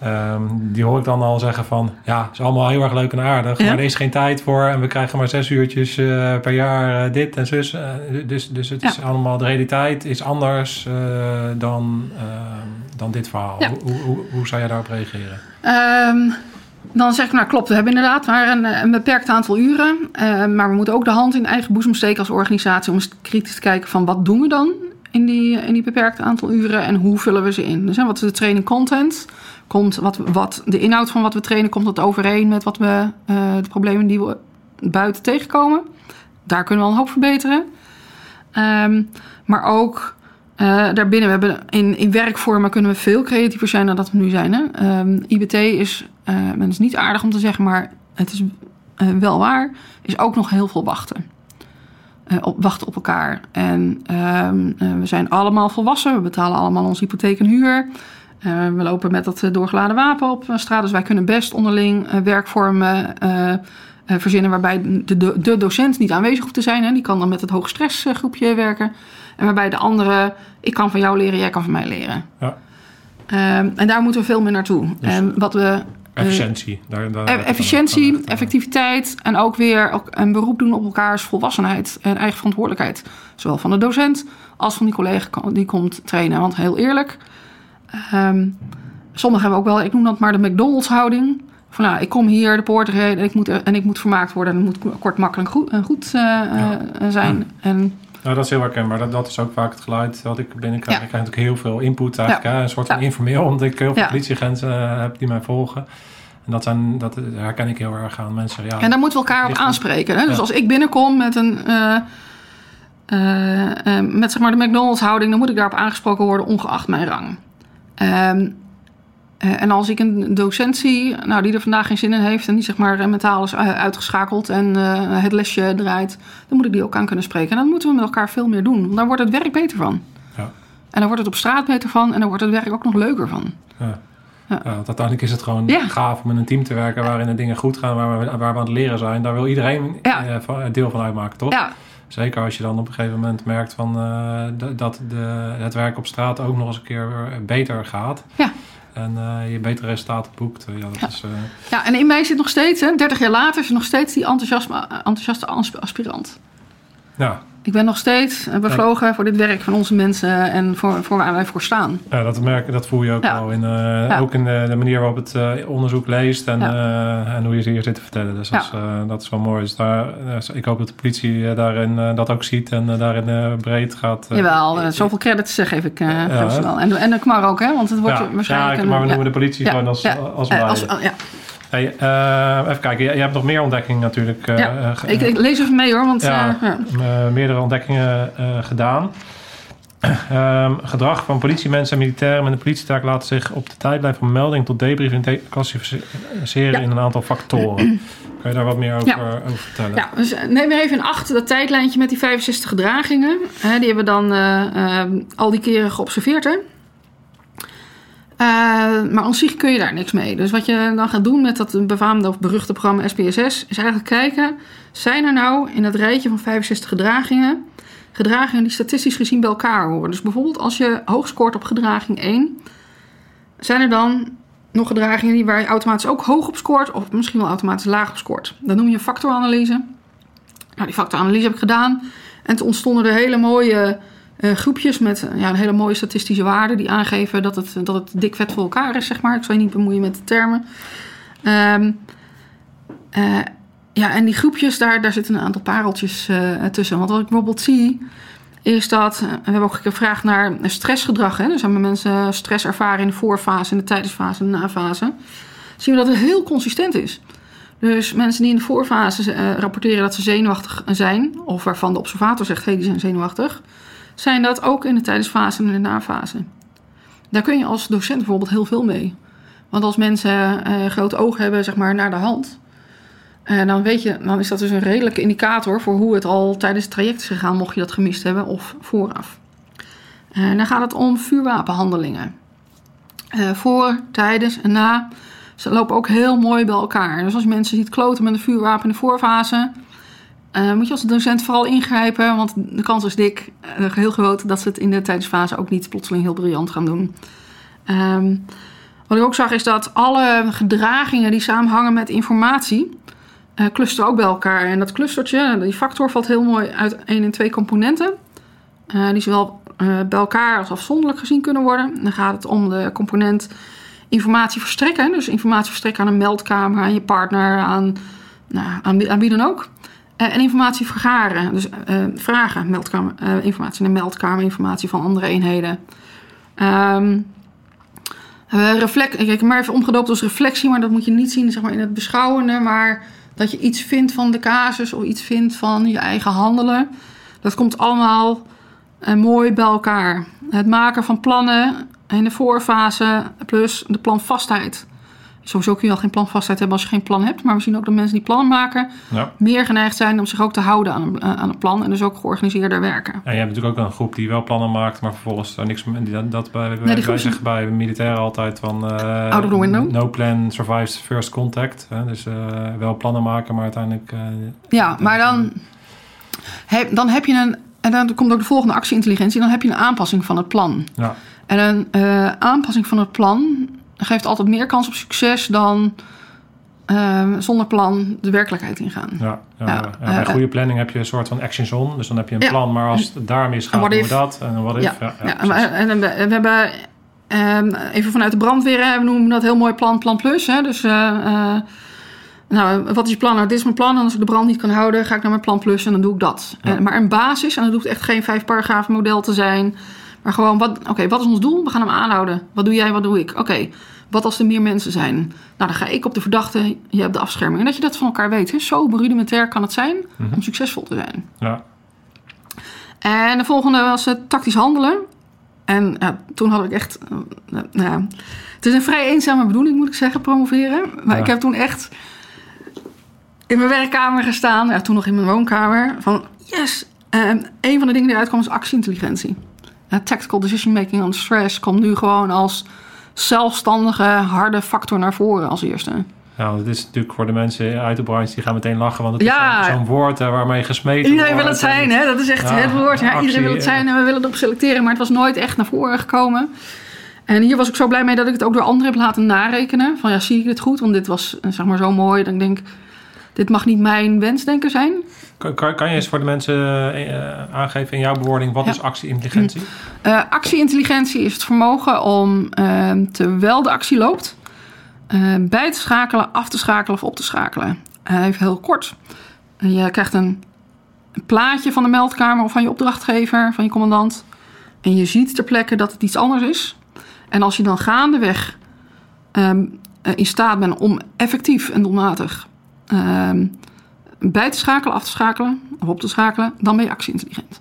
ehm, die hoor ik dan al zeggen van... Ja, is allemaal heel erg leuk en aardig. Ja? Maar er is geen tijd voor. En we krijgen maar zes uurtjes eh, per jaar eh, dit en zus. Eh, dus, dus het is allemaal... De realiteit is anders dan, eh, dan dit verhaal. Ja. Hoe, hoe, hoe zou jij daarop reageren? Ehm, dan zeg ik, nou klopt, we hebben inderdaad maar een, een beperkt aantal uren. Maar we moeten ook de hand in eigen boezem steken als organisatie... om eens kritisch te kijken van wat doen we dan in die, in die beperkte aantal uren... en hoe vullen we ze in. Dus wat is de training content? Komt wat, wat, de inhoud van wat we trainen, komt dat overeen met wat we, eh, de problemen die we buiten tegenkomen? Daar kunnen we al een hoop verbeteren. Ehm, maar ook eh, daarbinnen, we hebben in, in werkvormen kunnen we veel creatiever zijn dan dat we nu zijn. Hè? Ehm, IBT is, eh men is niet aardig om te zeggen, maar het is wel waar, is ook nog heel veel wachten. Eh, op, wachten op elkaar. En ehm, eh, we zijn allemaal volwassen, we betalen allemaal onze hypotheek en huur. Eh, we lopen met dat doorgeladen wapen op straat, dus wij kunnen best onderling werkvormen verzinnen waarbij de, de, de docent niet aanwezig hoeft te zijn. Hè. Die kan dan met het hoogstressgroepje werken. En waarbij de andere, ik kan van jou leren, jij kan van mij leren. Ja. Ehm, en daar moeten we veel meer naartoe. Dus- en wat we, Efficiëntie. Daar, daar, e- efficiëntie, effectiviteit en ook weer een beroep doen op elkaars volwassenheid en eigen verantwoordelijkheid. Zowel van de docent als van die collega die komt trainen. Want heel eerlijk, ehm sommigen hebben ook wel, ik noem dat maar de McDonald's houding. Van nou, ik kom hier de poort rijden en ik moet, en ik moet vermaakt worden en het moet kort, makkelijk, goed, en goed eh, eh, zijn. En Nou, dat is heel herkenbaar. Dat, dat is ook vaak het geluid wat ik binnenkrijg. Ja. Ik krijg natuurlijk heel veel input eigenlijk. Hè? Een soort van informeel, omdat ik heel veel politieagenten eh, heb die mij volgen. En dat, zijn, dat herken ik heel erg aan mensen. Ja, En daar moeten we elkaar op aanspreken. Hè? Dus als ik binnenkom met een. eh, eh, met zeg maar de McDonald's houding, dan moet ik daarop aangesproken worden, ongeacht mijn rang. Ehm, eh, en als ik een docent zie, nou, die er vandaag geen zin in heeft en die zeg maar eh, mentaal is eh, uitgeschakeld en eh, het lesje draait, dan moet ik die ook aan kunnen spreken. En dan moeten we met elkaar veel meer doen. Want daar wordt het werk beter van. Ja. En dan wordt het op straat beter van en dan wordt het werk ook nog leuker van. Ja. Want uiteindelijk is het gewoon Ja. gaaf om in een team te werken waarin de dingen goed gaan, waar we, waar we aan het leren zijn. Daar wil iedereen eh, deel van uitmaken, toch? Ja, Zeker als je dan op een gegeven moment merkt van, eh, dat de, het werk op straat ook nog eens een keer beter gaat. Ja. En eh, je betere resultaten boekt. Ja, dat Ja. is, eh, Ja, en in mij zit nog steeds, hè, 30 jaar later, is er nog steeds die enthousiasme, enthousiaste asp- aspirant. ja, Ik ben nog steeds bevlogen voor dit werk van onze mensen en voor, voor waar wij voor staan. Ja, dat, merk, dat voel je ook Ja. wel. In, eh, Ja. Ook in de, de manier waarop het eh, onderzoek leest en, Ja. eh, en hoe je ze hier zit te vertellen. Dus dat, is, dat is wel mooi. Dus daar, eh, ik hoop dat de politie daarin dat ook ziet en daarin breed gaat. Jawel, zoveel credits geef ik, hè? wel. En, en de Kmar ook, hè? Want het wordt ja, waarschijnlijk... ja, maar we noemen de politie gewoon als, als als- oh, ja. Hey, eh, even kijken, je, hebt nog meer ontdekkingen natuurlijk. eh, Ja, eh, Ik, ik lees even mee hoor, want... Ja. ja. meerdere ontdekkingen gedaan. Ehm, gedrag van politiemensen en militairen met een politietaak laat zich op de tijdlijn van melding tot debriefing de- klassificeren Ja. in een aantal factoren. Kan je daar wat meer over, Ja. over vertellen? Ja, dus neem even in acht dat tijdlijntje met die 65 gedragingen. Die hebben we dan eh, eh, al die keren geobserveerd. Hè? Eh, maar aan zich kun je daar niks mee. Dus wat je dan gaat doen met dat befaamde of beruchte programma SPSS... is eigenlijk kijken, zijn er nou in dat rijtje van 65 gedragingen... gedragingen die statistisch gezien bij elkaar horen. Dus bijvoorbeeld als je hoog scoort op gedraging 1... zijn er dan nog gedragingen die waar je automatisch ook hoog op scoort... of misschien wel automatisch laag op scoort. Dat noem je factoranalyse. Nou, die factoranalyse heb ik gedaan. En toen ontstonden er hele mooie eh, groepjes met eh, ja, een hele mooie statistische waarden die aangeven dat het, dat het dik vet voor elkaar is, zeg maar. Ik zal je niet bemoeien met de termen. Ehm, eh, ja, en die groepjes, daar, daar zitten een aantal pareltjes tussen. Want wat ik bijvoorbeeld zie, is dat... we hebben ook gevraagd naar stressgedrag. Hè? Dus hebben mensen stress ervaren in de voorfase, in de tijdensfase en de nafase. Zien we dat het heel consistent is. Dus mensen die in de voorfase rapporteren dat ze zenuwachtig zijn, of waarvan de observator zegt, hé, hey, die zijn zenuwachtig, zijn dat ook in de tijdensfase en de nafase. Daar kun je als docent bijvoorbeeld heel veel mee. Want als mensen eh, grote ogen hebben, zeg maar, naar de hand, eh, dan weet je, dan is dat dus een redelijke indicator voor hoe het al tijdens het traject is gegaan, mocht je dat gemist hebben, of vooraf. Eh, dan gaat het om vuurwapenhandelingen. Eh, voor, tijdens en na. Ze lopen ook heel mooi bij elkaar. Dus als mensen ziet kloten met een vuurwapen in de voorfase, eh, moet je als docent vooral ingrijpen, want de kans is dik, eh, heel groot, dat ze het in de tijdsfase ook niet plotseling heel briljant gaan doen. Ehm, wat ik ook zag is dat alle gedragingen die samenhangen met informatie, eh clusteren ook bij elkaar. En dat clustertje, die factor, valt heel mooi uit één en twee componenten. die zowel bij elkaar als afzonderlijk gezien kunnen worden. Dan gaat het om de component informatie verstrekken. Dus informatie verstrekken aan een meldkamer, aan je partner, aan, nou, aan, aan wie dan ook. Eh, en informatie vergaren. Dus eh, vragen, meldkamer, eh, informatie naar meldkamer, informatie van andere eenheden. Eh, reflect, ik heb maar even omgedoopt als reflectie, maar dat moet je niet zien zeg maar, in het beschouwende. Maar dat je iets vindt van de casus of iets vindt van je eigen handelen. Dat komt allemaal mooi bij elkaar. Het maken van plannen in de voorfase plus de planvastheid. Sowieso kun je al geen planvastheid hebben als je geen plan hebt. Maar we zien ook dat mensen die plannen maken Ja. meer geneigd zijn om zich ook te houden aan een, aan een plan. En dus ook georganiseerder werken. En je hebt natuurlijk ook een groep die wel plannen maakt, maar vervolgens daar niks mee. die- Dat bij, die wij, groep is- zeggen bij militairen altijd van. eh, Out of the window. No plan survives first contact. Hè? Dus eh, wel plannen maken, maar uiteindelijk. eh, Ja, maar dan heb, dan heb je een. En dan komt ook de volgende actieintelligentie. Dan heb je een aanpassing van het plan. ja, En een eh, aanpassing van het plan geeft altijd meer kans op succes dan eh, zonder plan de werkelijkheid ingaan. ja, ja, Ja, ja. bij goede planning heb je een soort van action zone. Dus dan heb je een plan, maar als het daar misgaat, En doen we dat. En wat if. Ja, maar- en, we, we hebben ehm, even vanuit de brandweer, we noemen dat heel mooi plan, plan plus. Hè, dus eh, eh, Nou, wat is je plan? Nou, dit is mijn plan. En als ik de brand niet kan houden, ga ik naar mijn plan plus en dan doe ik dat. Eh, maar een basis, en dat hoeft echt geen vijf paragrafen model te zijn. Maar gewoon, wat, oké, wat is ons doel? We gaan hem aanhouden. Wat doe jij, wat doe ik? Oké, wat als er meer mensen zijn? Nou, dan ga ik op de verdachte, je hebt de afscherming. En dat je dat van elkaar weet. Hè? Zo rudimentair kan het zijn Mhm. om succesvol te zijn. Ja. En de volgende was eh, tactisch handelen. En ja, toen had ik echt... eh, nou het is een vrij eenzame bedoeling, moet ik zeggen, promoveren. Maar Ja. ik heb toen echt in mijn werkkamer gestaan. Ja, toen nog in mijn woonkamer. Van, yes! En een van de dingen die eruit kwam is actieintelligentie. Tactical decision making on stress komt nu gewoon als zelfstandige, harde factor naar voren als eerste. Ja, want het is natuurlijk voor de mensen uit de branche die gaan meteen lachen, want het Ja. is zo'n- woord eh, waarmee gesmeten Iedereen wil wordt het zijn, hè? Dat is echt Ja, het woord. Ja, actie, iedereen wil het zijn en we willen erop selecteren. Maar het was nooit echt naar voren gekomen. En hier was ik zo blij mee dat ik het ook door anderen heb laten narekenen. Van ja, zie ik dit goed? Want dit was eh, zeg maar zo mooi dat ik denk... Dit mag niet mijn wensdenken zijn. Kan, kan, kan je eens voor de mensen eh, aangeven in jouw bewoording, wat Ja. is actie-intelligentie? Eh actieintelligentie is het vermogen om, eh, terwijl de actie loopt, eh, bij te schakelen, af te schakelen of op te schakelen. Eh, even heel kort. Je krijgt een, een plaatje van de meldkamer of van je opdrachtgever, van je commandant. En je ziet ter plekke dat het iets anders is. En als je dan gaandeweg ehm, eh, in staat bent om effectief en doelmatig ehm, bij te schakelen, af te schakelen of op te schakelen, dan ben je actieintelligent.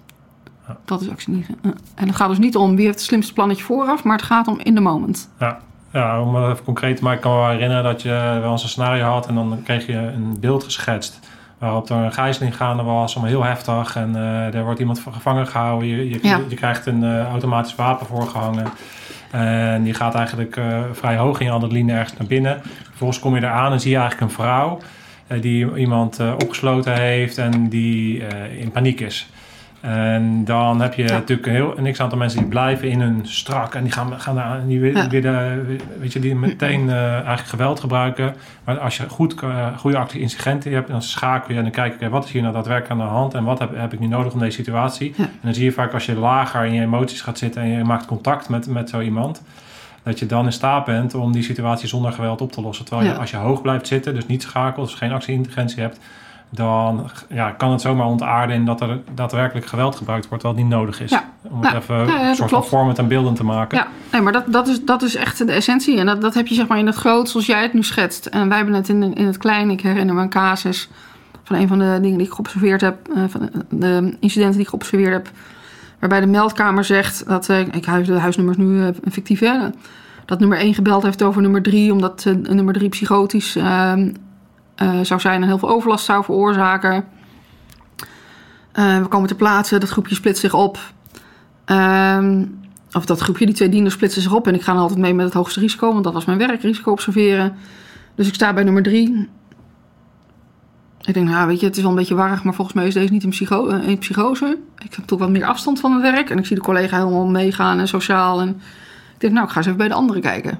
Dat is actieintelligent. Ja. En het gaat dus niet om wie heeft het slimste plannetje vooraf, maar het gaat om in the moment. Ja. ja, om het even concreet te maken, ik kan me wel herinneren dat je wel eens een scenario had en dan kreeg je een beeld geschetst. Waarop er een gijzeling gaande was, allemaal heel heftig. En eh, er wordt iemand gevangen gehouden. Je, je, krijgt een eh, automatisch wapen voorgehangen. En die gaat eigenlijk eh, vrij hoog in je adrenaline ergens naar binnen. Vervolgens kom je eraan en zie je eigenlijk een vrouw die iemand eh, opgesloten heeft en die eh, in paniek is. En dan heb je Ja. natuurlijk een heel een x-aantal mensen die blijven in hun strak en die gaan, gaan daar, die, Ja. weet je, die meteen eh, eigenlijk geweld gebruiken. Maar als je goed, eh, goede actie-intelligentie hebt, dan schakel je en dan kijk je, oké, wat is hier nou daadwerkelijk aan de hand en wat heb, heb ik nu nodig om deze situatie? Ja. En dan zie je vaak als je lager in je emoties gaat zitten en je maakt contact met, met zo iemand, dat je dan in staat bent om die situatie zonder geweld op te lossen. Terwijl je, Ja. als je hoog blijft zitten, dus niet schakelt, dus geen actie-intelligentie hebt, dan ja, kan het zomaar ontaarden in dat er daadwerkelijk geweld gebruikt wordt, wat niet nodig is. Ja. Om het even ja, een soort van vormend en beeldend te maken. Ja, nee, maar dat, dat, is, dat is echt de essentie. En dat, dat heb je zeg maar in het groot zoals jij het nu schetst. En wij hebben het in, in het klein. Ik herinner me een casus van een van de dingen die ik geobserveerd heb. eh, van de incidenten die ik geobserveerd heb. Waarbij de meldkamer zegt dat... eh, ik huis de huisnummers nu eh, fictief. Dat nummer 1 gebeld heeft over nummer 3... omdat eh, nummer 3 psychotisch ehm, eh, zou zijn... en heel veel overlast zou veroorzaken. We komen ter plaatse, dat groepje splitst zich op... Ehm, of dat groepje, die twee dieners splitsen zich op. En ik ga dan altijd mee met het hoogste risico, want dat was mijn werk, risico observeren. Dus ik sta bij nummer drie. Ik denk, nou weet je, het is wel een beetje warrig, maar volgens mij is deze niet een, psycho eh, psychose. Ik heb toch wat meer afstand van mijn werk. En ik zie de collega helemaal meegaan en sociaal. En ik denk, nou, ik ga eens even bij de andere kijken.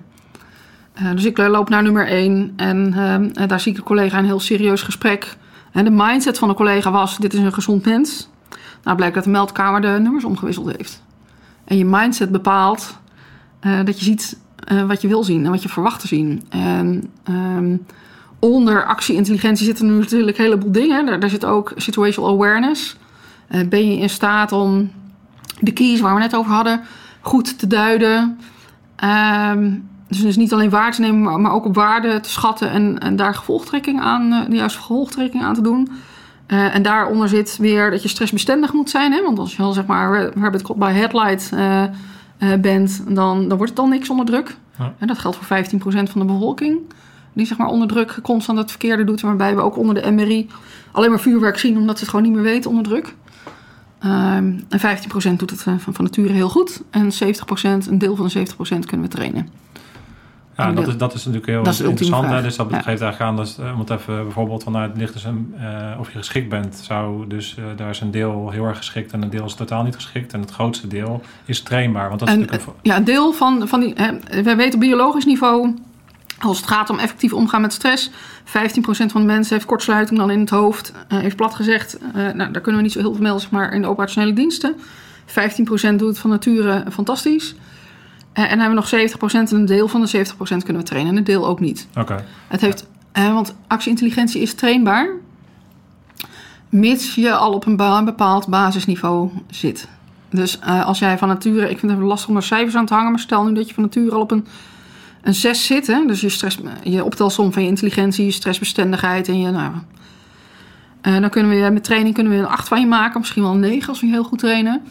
Eh, dus ik eh, loop naar nummer één en ehm, en daar zie ik de collega een heel serieus gesprek. En de mindset van de collega was, dit is een gezond mens. Nou, blijkt dat de meldkamer de nummers omgewisseld heeft. En je mindset bepaalt eh, dat je ziet eh, wat je wil zien en wat je verwacht te zien. En ehm, onder actie-intelligentie zitten er natuurlijk een heleboel dingen. Daar, daar zit ook situational awareness. Eh, ben je in staat om de keys waar we net over hadden goed te duiden? Ehm, dus, dus niet alleen waar te nemen, maar, maar ook op waarde te schatten en, en daar gevolgtrekking aan, eh, de juiste gevolgtrekking aan te doen. Eh, en daaronder zit weer dat je stressbestendig moet zijn. Hè? Want als je al zeg maar rabbit by headlight bent, dan, dan wordt het dan niks onder druk. Ja. En dat geldt voor 15% van de bevolking. Die zeg maar onder druk constant het verkeerde doet. Waarbij we ook onder de MRI alleen maar vuurwerk zien omdat ze het gewoon niet meer weten onder druk. Ehm, en 15% doet het eh, van, van nature heel goed. En 70%, een deel van de 70% kunnen we trainen. Ja, dat is, dat is natuurlijk heel is interessant. hè. Dus dat Ja. geeft eigenlijk aan, dat, eh, om het even bijvoorbeeld vanuit het licht dus een, eh, of je geschikt bent, zou dus eh, daar is een deel heel erg geschikt en een deel is totaal niet geschikt. En het grootste deel is trainbaar. Want dat is natuurlijk een, ja, een deel van, van die. Hè, wij weten op biologisch niveau. Als het gaat om effectief omgaan met stress. 15% van de mensen heeft kortsluiting dan in het hoofd. eh, heeft plat gezegd. eh, nou, daar kunnen we niet zo heel veel melden, zeg maar, in de operationele diensten. 15% doet het van nature fantastisch. Eh, en dan hebben we nog 70% en een deel van de 70% kunnen we trainen. En een deel ook niet. Oké. Het heeft want actieintelligentie is trainbaar, mits je al op een bepaald basisniveau zit. Dus als jij van nature, ik vind het lastig om er cijfers aan te hangen, maar stel nu dat je van nature al op een, een 6 zit, hè? dus je, stress, je optelsom van je intelligentie, je stressbestendigheid en je, nou, eh, dan kunnen we met training kunnen we een 8 van je maken, misschien wel een 9 als we heel goed trainen.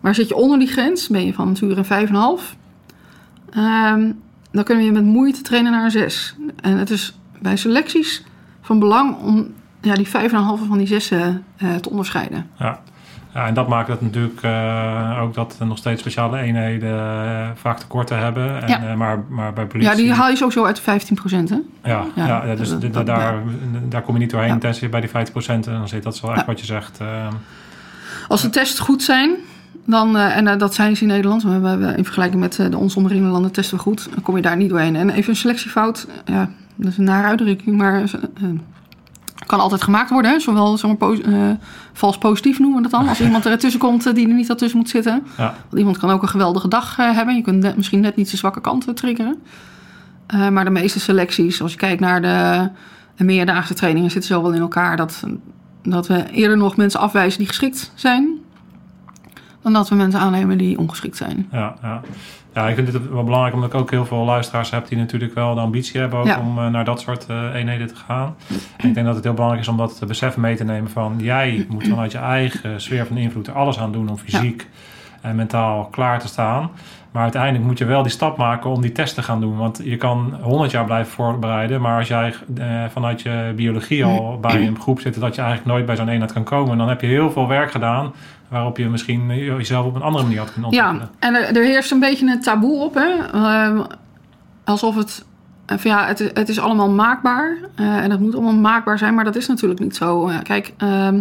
Maar zit je onder die grens, ben je van nature een 5,5. Ehm, dan kunnen we je met moeite trainen naar een 6. En het is bij selecties van belang om ja, die 5,5 van die 6 eh, te onderscheiden. Ja. Ja, en dat maakt het natuurlijk eh, ook dat er nog steeds speciale eenheden eh, vaak tekorten hebben. En, Ja. eh, maar, maar bij politie... Ja, die haal je sowieso uit de 15 hè? Ja, ja, Ja, dus dat- d- dat- daar, daar kom je niet doorheen Ja. tenzij je bij die 50% en dan zit dat is wel echt Ja. wat je zegt. Als de tests goed zijn, dan, eh, en dat zijn ze in Nederland, we hebben in vergelijking met de ons omringende landen testen we goed, dan kom je daar niet doorheen. En even een selectiefout, ja, dat is een nare uitdrukking, maar eh, kan altijd gemaakt worden. Hè? Zowel zeg maar, eh, vals positief noemen we dat dan. Als iemand er tussen komt eh, die er niet ertussen moet zitten. ja. Want iemand kan ook een geweldige dag eh, hebben. Je kunt net- misschien net niet zijn zwakke kant eh, triggeren. Maar de meeste selecties, als je kijkt naar de, de meerdaagse trainingen, zitten zo wel in elkaar dat, dat we eerder nog mensen afwijzen die geschikt zijn. Dan dat we mensen aannemen die ongeschikt zijn. Ja, ja. Ja, ik vind dit wel belangrijk omdat ik ook heel veel luisteraars heb die natuurlijk wel de ambitie hebben ook Ja. om eh, naar dat soort eh, eenheden te gaan. En ik denk dat het heel belangrijk is om dat besef mee te nemen van jij moet vanuit je eigen sfeer van invloed er alles aan doen om fysiek en mentaal klaar te staan. Maar uiteindelijk moet je wel die stap maken om die test te gaan doen. Want je kan 100 jaar blijven voorbereiden. Maar als jij eh, vanuit je biologie al bij een groep zit... dat je eigenlijk nooit bij zo'n eenheid kan komen... dan heb je heel veel werk gedaan... waarop je misschien jezelf op een andere manier had kunnen ontwikkelen. Ja, en er, er heerst een beetje een taboe op. Hè? Ehm, alsof het, eh, van ja, het, het is allemaal maakbaar. eh, en het moet allemaal maakbaar zijn, maar dat is natuurlijk niet zo. Eh, kijk, ehm,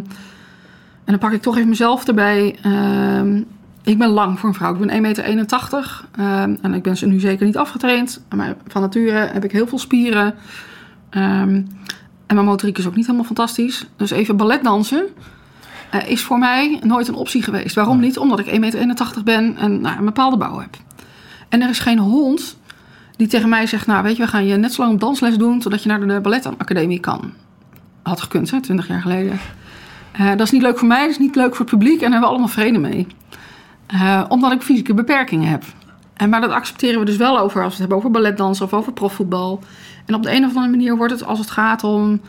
en dan pak ik toch even mezelf erbij. Ehm, ik ben lang voor een vrouw. Ik ben 1,81 meter. en ik ben ze nu zeker niet afgetraind. Maar van nature heb ik heel veel spieren. En mijn motoriek is ook niet helemaal fantastisch. Dus even balletdansen eh, is voor mij nooit een optie geweest. Waarom niet? Omdat ik 1,81 meter ben en nou, een bepaalde bouw heb. En er is geen hond die tegen mij zegt... nou, weet je, we gaan je net zo lang op dansles doen... totdat je naar de balletacademie kan. Had gekund, hè, 20 jaar geleden. Eh, dat is niet leuk voor mij, dat is niet leuk voor het publiek... en daar hebben we allemaal vrede mee. Eh, omdat ik fysieke beperkingen heb. En, maar dat accepteren we dus wel over als we het hebben over balletdansen... of over profvoetbal. En op de een of andere manier wordt het als het gaat om...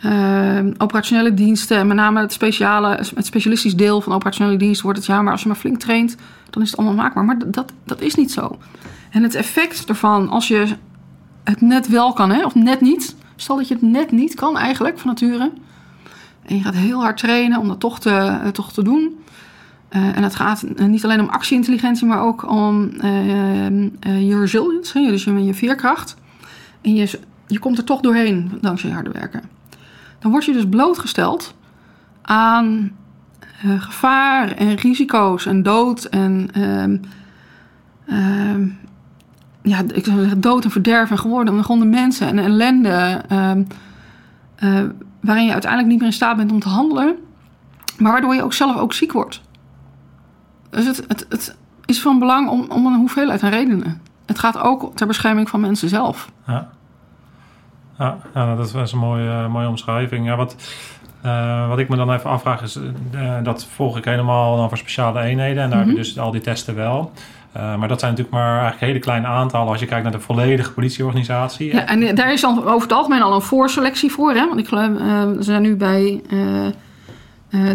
eh, operationele diensten, en met name het, speciale, het specialistisch deel van operationele diensten, wordt het ja, maar als je maar flink traint, dan is het allemaal maakbaar. Maar dat, dat is niet zo. En het effect ervan, als je het net wel kan, hè, of net niet, stel dat je het net niet kan eigenlijk van nature, en je gaat heel hard trainen om dat toch te, eh, toch te doen. Eh, en het gaat eh, niet alleen om actieintelligentie, maar ook om eh, eh, je resilience, hè, dus je, je veerkracht. En je, je komt er toch doorheen dankzij harde werken dan word je dus blootgesteld aan eh, gevaar en risico's en dood en ehm, ehm, ja, ik zou zeggen dood en verderf en geworden en gewonde mensen en ellende ehm, eh, waarin je uiteindelijk niet meer in staat bent om te handelen, maar waardoor je ook zelf ook ziek wordt. Dus het, het, het is van belang om, om een hoeveelheid aan redenen. Het gaat ook ter bescherming van mensen zelf. Ja. Ja, ja, dat is een mooie, eh, mooie omschrijving. Ja, wat, eh, wat ik me dan even afvraag is, eh, dat volg ik helemaal dan voor speciale eenheden. En daar heb je dus al die testen wel. Maar dat zijn natuurlijk maar eigenlijk hele kleine aantallen als je kijkt naar de volledige politieorganisatie. Ja, en daar is dan over het algemeen al een voorselectie voor. Hè? Want ik geloof, we zijn nu bij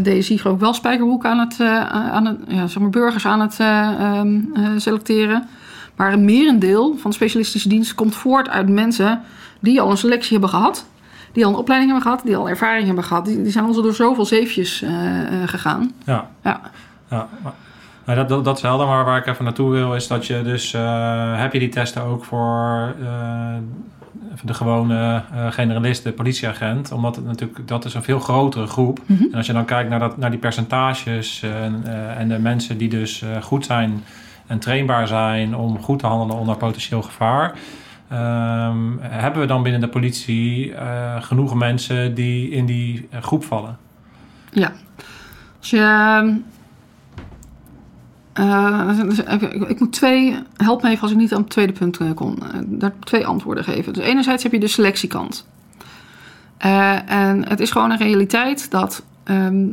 DSI geloof ik wel Spijkerhoek aan het, aan het ja, zeg maar burgers aan het eh, ehm, eh, selecteren. Maar een merendeel van de specialistische dienst komt voort uit mensen die al een selectie hebben gehad. Die al een opleiding hebben gehad, die al ervaring hebben gehad. Die, die zijn al zo door zoveel zeefjes eh, eh, gegaan. Ja, Ja. ja. maar- nou, dat, dat, dat is helder, maar waar ik even naartoe wil is dat je dus... eh, heb je die testen ook voor de gewone eh, generalist, de politieagent? Omdat het natuurlijk, dat is een veel grotere groep. En als je dan kijkt naar, dat, naar die percentages en, en de mensen die dus goed zijn en trainbaar zijn om goed te handelen onder potentieel gevaar. Ehm, hebben we dan binnen de politie eh, genoeg mensen die in die eh, groep vallen? Ja. Als je. ehm, eh, ik, moet twee. Help me even als ik niet aan het tweede punt eh, daar twee antwoorden geven. Dus enerzijds heb je de selectiekant. En het is gewoon een realiteit dat, ehm,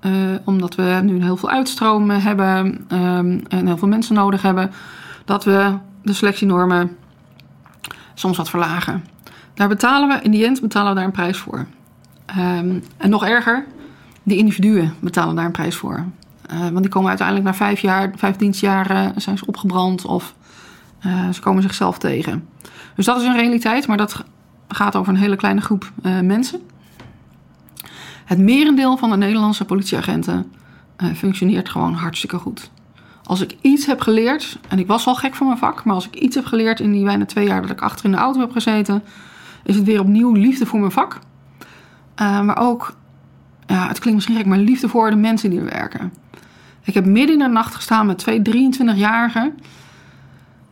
eh, omdat we nu heel veel uitstroom hebben en heel veel mensen nodig hebben, dat we de selectienormen soms wat verlagen. Daar betalen we, in die end betalen we daar een prijs voor. Ehm, en nog erger, de individuen betalen daar een prijs voor. Eh, want die komen uiteindelijk na vijf jaar, vijf dienstjaren zijn ze opgebrand of eh, ze komen zichzelf tegen. Dus dat is een realiteit, maar dat gaat over een hele kleine groep eh, mensen. Het merendeel van de Nederlandse politieagenten functioneert gewoon hartstikke goed. Als ik iets heb geleerd, en ik was al gek van mijn vak, maar als ik iets heb geleerd in die bijna twee jaar dat ik achter in de auto heb gezeten, is het weer opnieuw liefde voor mijn vak. maar ook, ja, het klinkt misschien gek, maar liefde voor de mensen die er werken. Ik heb midden in de nacht gestaan met twee 23-jarigen.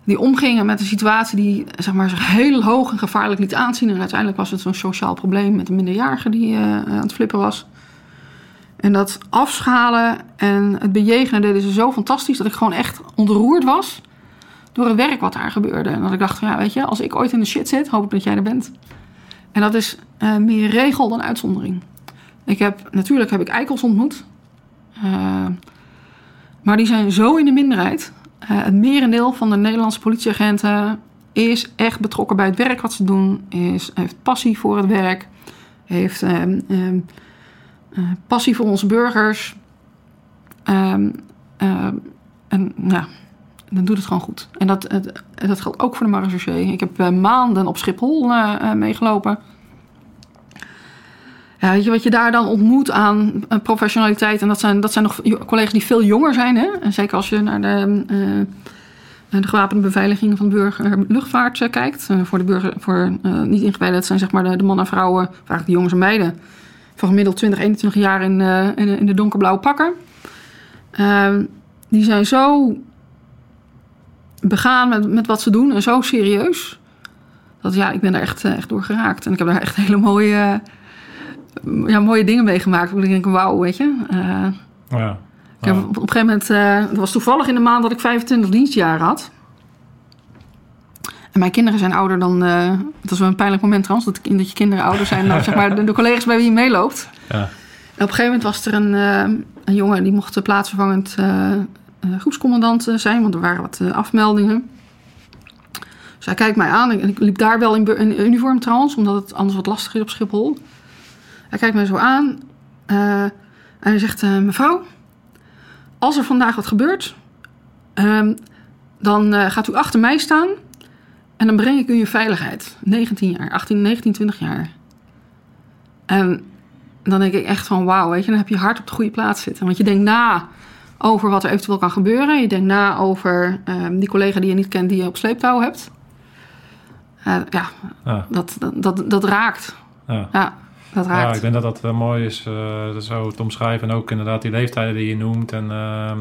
Die omgingen met een situatie die zeg maar, zich heel hoog en gevaarlijk liet aanzien. En uiteindelijk was het zo'n sociaal probleem met een minderjarige die uh, aan het flippen was. En dat afschalen en het bejegenen deden ze zo fantastisch dat ik gewoon echt ontroerd was door het werk wat daar gebeurde. En dat ik dacht, ja, weet je, als ik ooit in de shit zit, hoop ik dat jij er bent. En dat is uh, meer regel dan uitzondering. Ik heb, natuurlijk heb ik eikels ontmoet. Uh, maar die zijn zo in de minderheid. Uh, het merendeel van de Nederlandse politieagenten is echt betrokken bij het werk wat ze doen. Is, heeft passie voor het werk. Heeft uh, uh, passie voor onze burgers. Ehm, en ja, dan doet het gewoon goed. En dat, dat geldt ook voor de marechaussee. Ik heb eh, maanden op Schiphol eh, meegelopen. Ja, weet je wat je daar dan ontmoet aan professionaliteit? En dat zijn, dat zijn nog collega's die veel jonger zijn. Hè? En zeker als je naar de, de gewapende beveiliging van de burger luchtvaart kijkt. voor de burger, voor niet ingewijden, dat zijn zeg maar de, de mannen en vrouwen, vaak de jongens en meiden. Van gemiddeld 20, 21 jaar in, in, in, de donkerblauwe pakken. Ehm, die zijn zo begaan met, met wat ze doen en zo serieus. Dat ja, ik ben daar echt, echt door geraakt. En ik heb daar echt hele mooie ja, mooie dingen meegemaakt. Ik denk, wauw, weet je. Uh, ja. Ik heb op, op, een gegeven moment, uh, het was toevallig in de maand dat ik 25 dienstjaren had. En mijn kinderen zijn ouder dan, uh, het was wel een pijnlijk moment trouwens, dat, dat je kinderen ouder zijn dan zeg maar, de, de, collega's bij wie je meeloopt. Ja. En op een gegeven moment was er een, een jongen die mocht plaatsvervangend groepscommandant zijn, want er waren wat afmeldingen. Dus hij kijkt mij aan en ik liep daar wel in, in uniform trouwens, omdat het anders wat lastig is op Schiphol. Hij kijkt mij zo aan uh, en hij zegt: uh, Mevrouw, als er vandaag wat gebeurt, uh, dan uh, gaat u achter mij staan en dan breng ik u in veiligheid. 19 jaar, 18, 19, 20 jaar. En dan denk ik echt van: Wauw, weet je, dan heb je hart op de goede plaats zitten. Want je denkt na over wat er eventueel kan gebeuren. Je denkt na over ehm, die collega die je niet kent, die je op sleeptouw hebt. ja, ja. Dat, dat, dat, dat raakt. Ja. Ja. Ja, ik denk dat dat uh, mooi is uh, zo te omschrijven. En ook inderdaad die leeftijden die je noemt. En uh,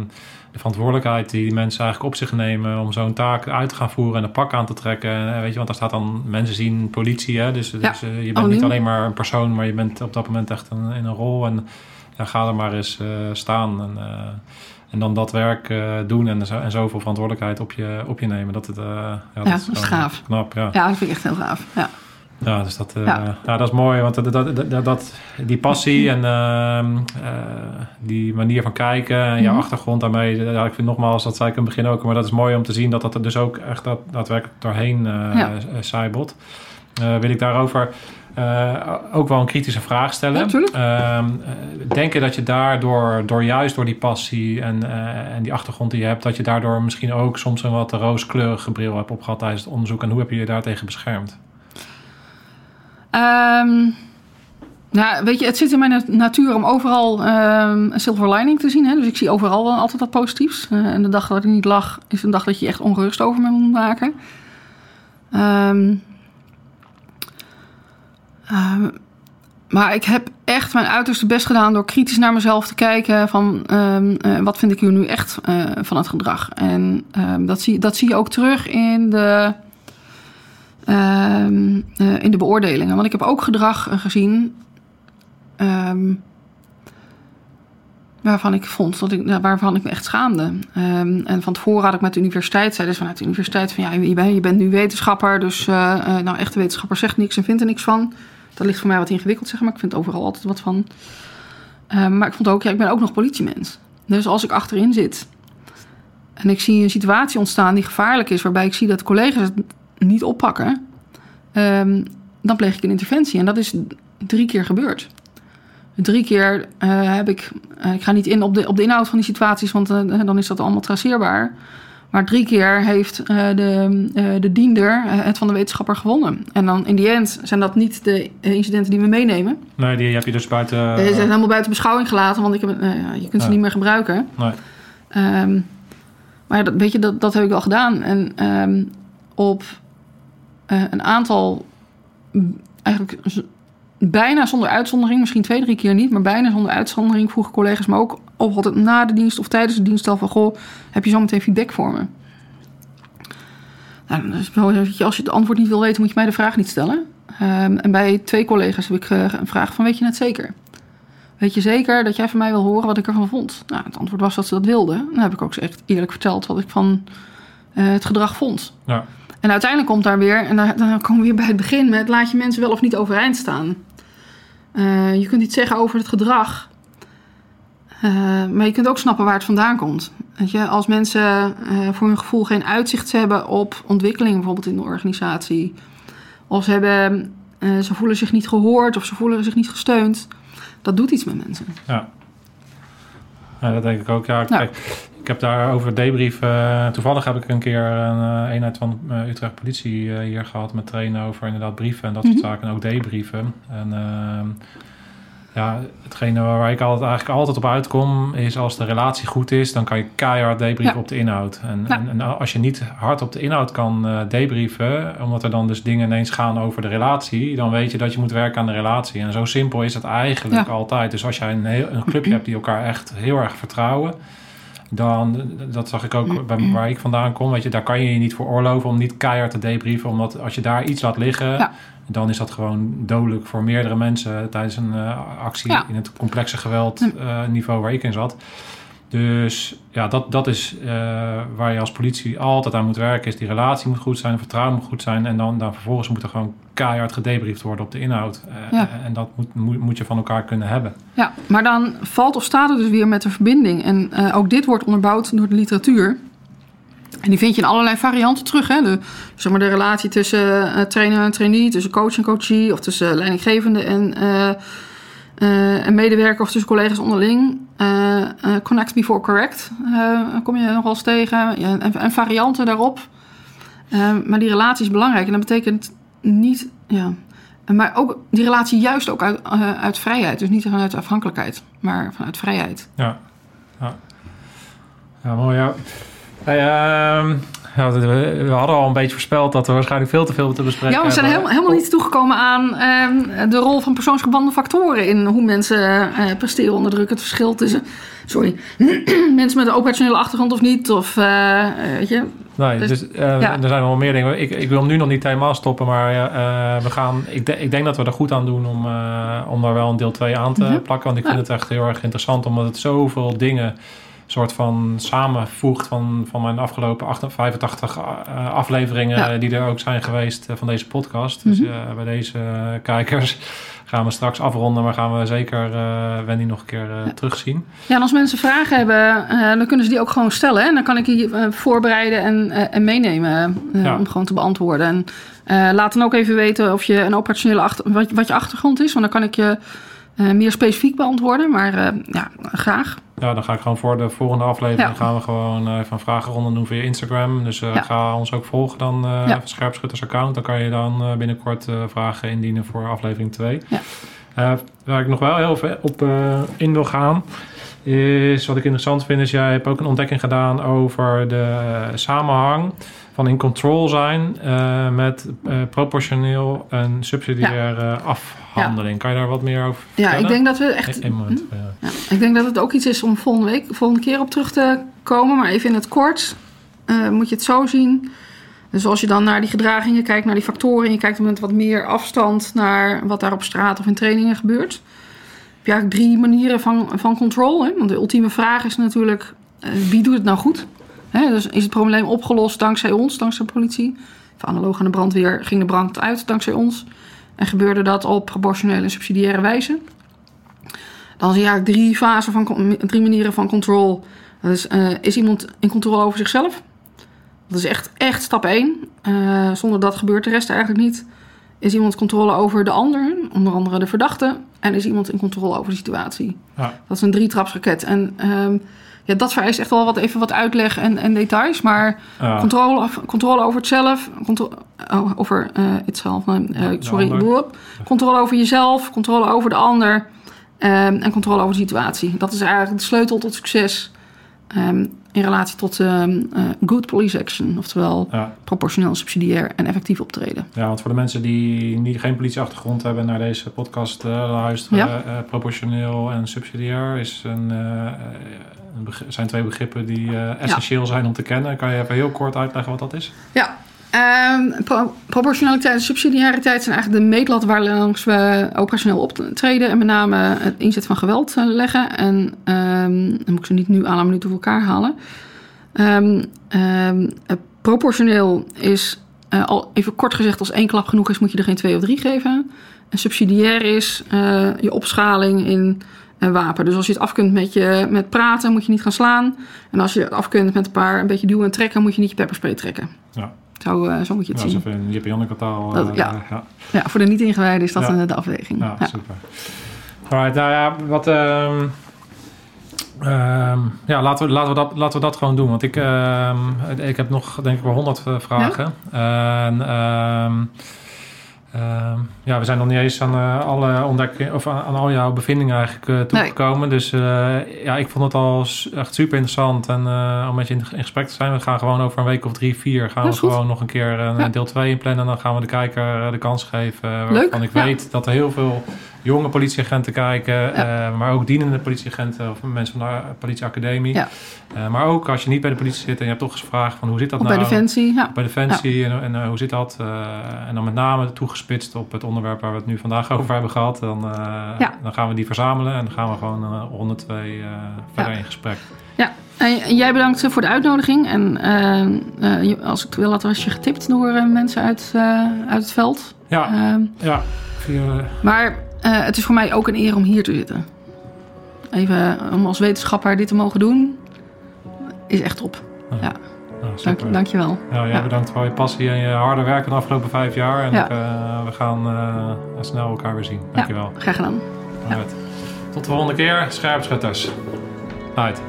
de verantwoordelijkheid die die mensen eigenlijk op zich nemen om zo'n taak uit te gaan voeren en een pak aan te trekken. weet je, want daar staat dan mensen zien politie. Hè? Dus, dus je bent niet alleen maar een persoon, maar je bent op dat moment echt een, in een rol. En ja, ga er maar eens staan. En, en dan dat werk doen en, zo, en zoveel verantwoordelijkheid op je, op je nemen. Dat, het, ja, dat, ja, is, dat is gaaf. Knap, ja. ja, dat vind ik echt heel gaaf. Ja. Ja, dus dat, uh, ja. dat is mooi, want dat, dat, dat, dat die passie en uh, die manier van kijken en mm jouw mhm. achtergrond daarmee, ja, ik vind nogmaals, dat zei ik in het begin ook, maar dat is mooi om te zien dat dat er dus ook echt dat, daadwerkelijk doorheen uh, ja. zijbelt. wil ik daarover ook wel een kritische vraag stellen. Ehm, denken dat je daardoor, door juist door die passie en, en die achtergrond die je hebt, dat je daardoor misschien ook soms een wat rooskleurige bril hebt opgehad tijdens het onderzoek en hoe heb je je daartegen beschermd? Um, nou, weet je, het zit in mijn natuur om overal um, een silver lining te zien. Hè? Dus ik zie overal wel altijd wat positiefs. Uh, en de dag dat ik niet lag, is een dag dat je echt ongerust over me moet maken. Um, maar ik heb echt mijn uiterste best gedaan door kritisch naar mezelf te kijken van uh, wat vind ik hier nu echt uh, van het gedrag. En dat, zie, dat zie je ook terug in de Ehm, eh, in de beoordelingen. Want ik heb ook gedrag gezien ehm, waarvan ik vond dat ik, waarvan ik me echt schaamde. Ehm, en van tevoren had ik met de universiteit, zeiden ze vanuit de universiteit van ja, je bent, je bent nu wetenschapper, dus uh, nou echte wetenschapper zegt niks en vindt er niks van. Dat ligt voor mij wat ingewikkeld, zeg maar. Ik vind overal altijd wat van. Uh, maar ik vond ook, ja, ik ben ook nog politiemens. Dus als ik achterin zit en ik zie een situatie ontstaan die gevaarlijk is, waarbij ik zie dat collega's niet oppakken, um, dan pleeg ik een interventie. En dat is drie keer gebeurd. Drie keer uh, heb ik. Uh, ik ga niet in op de, op de inhoud van die situaties, want uh, dan is dat allemaal traceerbaar. Maar drie keer heeft de, de diender het van de wetenschapper gewonnen. En dan in die end zijn dat niet de incidenten die we meenemen. Nee, die heb je dus buiten. Ze zijn helemaal buiten beschouwing gelaten, want ik heb, je kunt ze niet meer gebruiken. Nee. Um, maar ja, dat, weet je, dat, dat heb ik wel gedaan. En um, op een aantal eigenlijk bijna zonder uitzondering, misschien twee, drie keer niet, maar bijna zonder uitzondering vroegen collega's me ook of altijd na de dienst of tijdens de dienst al van goh, heb je zo meteen feedback voor me? Nou, als je het antwoord niet wil weten, moet je mij de vraag niet stellen. Um, en bij twee collega's heb ik uh, een vraag van weet je het zeker? Weet je zeker dat jij van mij wil horen wat ik ervan vond? Nou, het antwoord was dat ze dat wilden. Dan heb ik ook echt eerlijk verteld wat ik van uh, het gedrag vond. Ja. En uiteindelijk komt daar weer, en dan, dan komen we weer bij het begin met laat je mensen wel of niet overeind staan. Uh, je kunt iets zeggen over het gedrag, uh, maar je kunt ook snappen waar het vandaan komt. Weet je, als mensen uh, voor hun gevoel geen uitzicht hebben op ontwikkeling, bijvoorbeeld in de organisatie, of ze, hebben, ze voelen zich niet gehoord of ze voelen zich niet gesteund, dat doet iets met mensen. Ja. Ja, dat denk ik ook. Ja, kijk, ik heb daar over debrief. Uh, toevallig heb ik een keer een uh, eenheid van uh, Utrecht Politie hier gehad met trainen over inderdaad brieven en dat soort mm -hmm. zaken. En ook debrieven. En ehm, ja, hetgene waar ik altijd, eigenlijk altijd op uitkom is als de relatie goed is, dan kan je keihard debriefen ja. op de inhoud. En, ja. en, en, als je niet hard op de inhoud kan debrieven, omdat er dan dus dingen ineens gaan over de relatie, dan weet je dat je moet werken aan de relatie. En zo simpel is het eigenlijk ja. altijd. Dus als jij een, heel, een clubje hebt die elkaar echt heel erg vertrouwen, dan, dat zag ik ook bij, waar ik vandaan kom, weet je, daar kan je je niet voor oorloven om niet keihard te debrieven, omdat als je daar iets laat liggen, ja. dan is dat gewoon dodelijk voor meerdere mensen tijdens een uh, actie ja. in het complexe geweld uh, niveau waar ik in zat. Dus ja, dat, dat is uh, waar je als politie altijd aan moet werken. Is die relatie moet goed zijn, vertrouwen moet goed zijn. En dan, dan vervolgens moet er gewoon keihard gedebriefd worden op de inhoud. Uh, ja. En dat moet, moet, moet, je van elkaar kunnen hebben. Ja, maar dan valt of staat het dus weer met de verbinding. En uh, ook dit wordt onderbouwd door de literatuur. En die vind je in allerlei varianten terug. Hè? De, zeg maar de relatie tussen trainer en trainee, tussen coach en coachie... of tussen leidinggevende en... Uh, en medewerker of tussen collega's onderling. Uh, uh, connect before correct kom je nog wel eens tegen. En, varianten daarop. maar die relatie is belangrijk. En dat betekent niet... Ja, maar ook die relatie juist ook uit, uit vrijheid. Dus niet vanuit afhankelijkheid, maar vanuit vrijheid. Ja, ja. ja mooi. Ja. Hey, ehm, ja, we hadden al een beetje voorspeld dat we waarschijnlijk veel te veel te bespreken Ja, we zijn helemaal, helemaal niet toegekomen aan uh, de rol van persoonsgebonden factoren in hoe mensen uh, presteren onder druk. Het verschil tussen, sorry, mensen met een operationele achtergrond of niet. Of, uh, weet je. Nee, dus, dus ja. er zijn wel meer dingen. Ik, ik wil hem nu nog niet helemaal stoppen, maar we gaan, ik, de, ik denk dat we er goed aan doen om, om daar wel een deel 2 aan te -hmm. plakken. Want ik vind ja. het echt heel erg interessant, omdat het zoveel dingen soort van samenvoegt van, van mijn afgelopen 85 uh, afleveringen ja. die er ook zijn geweest uh, van deze podcast. Dus mm -hmm. bij deze kijkers gaan we straks afronden, maar gaan we zeker Wendy nog een keer ja. terugzien. Ja, en als mensen vragen hebben, dan kunnen ze die ook gewoon stellen. En dan kan ik die voorbereiden en, en meenemen ja. om gewoon te beantwoorden. En laat dan ook even weten of je een operationele achter, wat, wat je achtergrond is, want dan kan ik je meer specifiek beantwoorden. Maar ja, graag. Ja, dan ga ik gewoon voor de volgende aflevering ja. gaan we gewoon uh, even een vragenronde doen via Instagram. Dus ja. ga ons ook volgen dan, ja. Scherpschutters account. Dan kan je dan binnenkort vragen indienen voor aflevering 2. Ja. waar ik nog wel heel veel op in wil gaan, is wat ik interessant vind, is jij hebt ook een ontdekking gedaan over de samenhang van in control zijn uh, met uh, proportioneel en subsidiaire ja. afhandeling. Kan je daar wat meer over vertellen? Ja, ik denk dat we echt... Eén moment, hm? ja. Ik denk dat het ook iets is om volgende week, volgende keer op terug te komen. Maar even in het kort uh, moet je het zo zien. Dus als je dan naar die gedragingen kijkt, naar die factoren... je kijkt met wat meer afstand naar wat daar op straat of in trainingen gebeurt... heb je eigenlijk drie manieren van, van control. Hè? Want de ultieme vraag is natuurlijk, wie doet het nou goed... He, dus is het probleem opgelost dankzij ons, dankzij de politie? Of analoog aan de brandweer ging de brand uit dankzij ons. En gebeurde dat op proportionele en subsidiaire wijze. Dan zie je eigenlijk drie fasen van drie manieren van control. Dat is, eh, is iemand in controle over zichzelf? Dat is echt, echt stap één. Eh, zonder dat gebeurt de rest eigenlijk niet. Is iemand controle over de ander, onder andere de verdachte? En is iemand in controle over de situatie? Ja. Dat is een drietrapsraket. En ehm, ja, dat vereist echt wel wat, even wat uitleg en, en details. Maar controle, controle over het zelf, contro- oh, over eh het zelf, nee, eh, sorry, controle over jezelf, controle over de ander ehm, en controle over de situatie. Dat is eigenlijk de sleutel tot succes ehm, in relatie tot ehm, eh, good police action, oftewel Ja. proportioneel, subsidiair en effectief optreden. ja, want voor de mensen die niet, geen politieachtergrond hebben naar deze podcast luisteren, Ja. proportioneel en subsidiair is een, beg- zijn twee begrippen die eh, essentieel zijn om te kennen. Kan je even heel kort uitleggen wat dat is? Ja, pro- proportionaliteit en subsidiariteit zijn eigenlijk de meetlat waar langs we operationeel optreden en met name het inzet van geweld eh, leggen. En ehm, dan moet ik ze niet nu aan een minuut door elkaar halen. Ehm, eh, proportioneel is, al even kort gezegd, als één klap genoeg is, moet je er geen twee of drie geven. En subsidiair is je opschaling in een wapen. Dus als je het af kunt met, je, met praten, moet je niet gaan slaan. En als je het af kunt met een paar een beetje duwen en trekken, moet je niet je pepperspray trekken. Ja. Zo, eh, zo moet je het Ja, dat is zien. even een Jip Janneke taal. Eh, ja. ja. Ja, voor de niet-ingewijden is dat eh, de afweging. Ja, super. Alright, nou ja, wat... ehm, ehm, ja, laten we, laten, we dat, laten we dat gewoon doen. Want ik, ehm, ik heb nog, denk ik, wel honderd eh, vragen. En, ehm, ja, we zijn nog niet eens aan eh, alle ontdekkingen... of aan, aan al jouw bevindingen eigenlijk eh, toegekomen. Dus eh, ja, ik vond het al echt super interessant. En om met je in, in gesprek te zijn. We gaan gewoon over een week of drie, vier... gaan we goed. gewoon nog een keer een Ja. deel 2 inplannen. En dan gaan we de kijker de kans geven. Leuk, Waarvan ik ja. weet dat er heel veel jonge politieagenten kijken, eh, maar ook dienende politieagenten of mensen van de politieacademie. Ja. Eh, maar ook als je niet bij de politie zit en je hebt toch eens gevraagd van hoe zit dat Of nou? bij Defensie, ja. Bij Defensie en, en eh, hoe zit dat? En dan met name toegespitst op het onderwerp waar we het nu vandaag over hebben gehad. Dan, dan gaan we die verzamelen en dan gaan we gewoon twee eh, verder Ja. in gesprek. Ja, en jij bedankt voor de uitnodiging. En als ik wil, had was je getipt door mensen uit, uit het veld. Ja, Ehm, ja. Via, maar eh, het is voor mij ook een eer om hier te zitten. Even om als wetenschapper dit te mogen doen, is echt top. nou, Ja. nou, super. Dank, dank je wel. Ja, jij Ja. bedankt voor je passie en je harde werk de afgelopen vijf jaar. En Ja. ik, eh, we gaan eh, snel elkaar weer zien. Dankjewel. Graag gedaan. Tot de volgende keer, scherpschutters. Uit.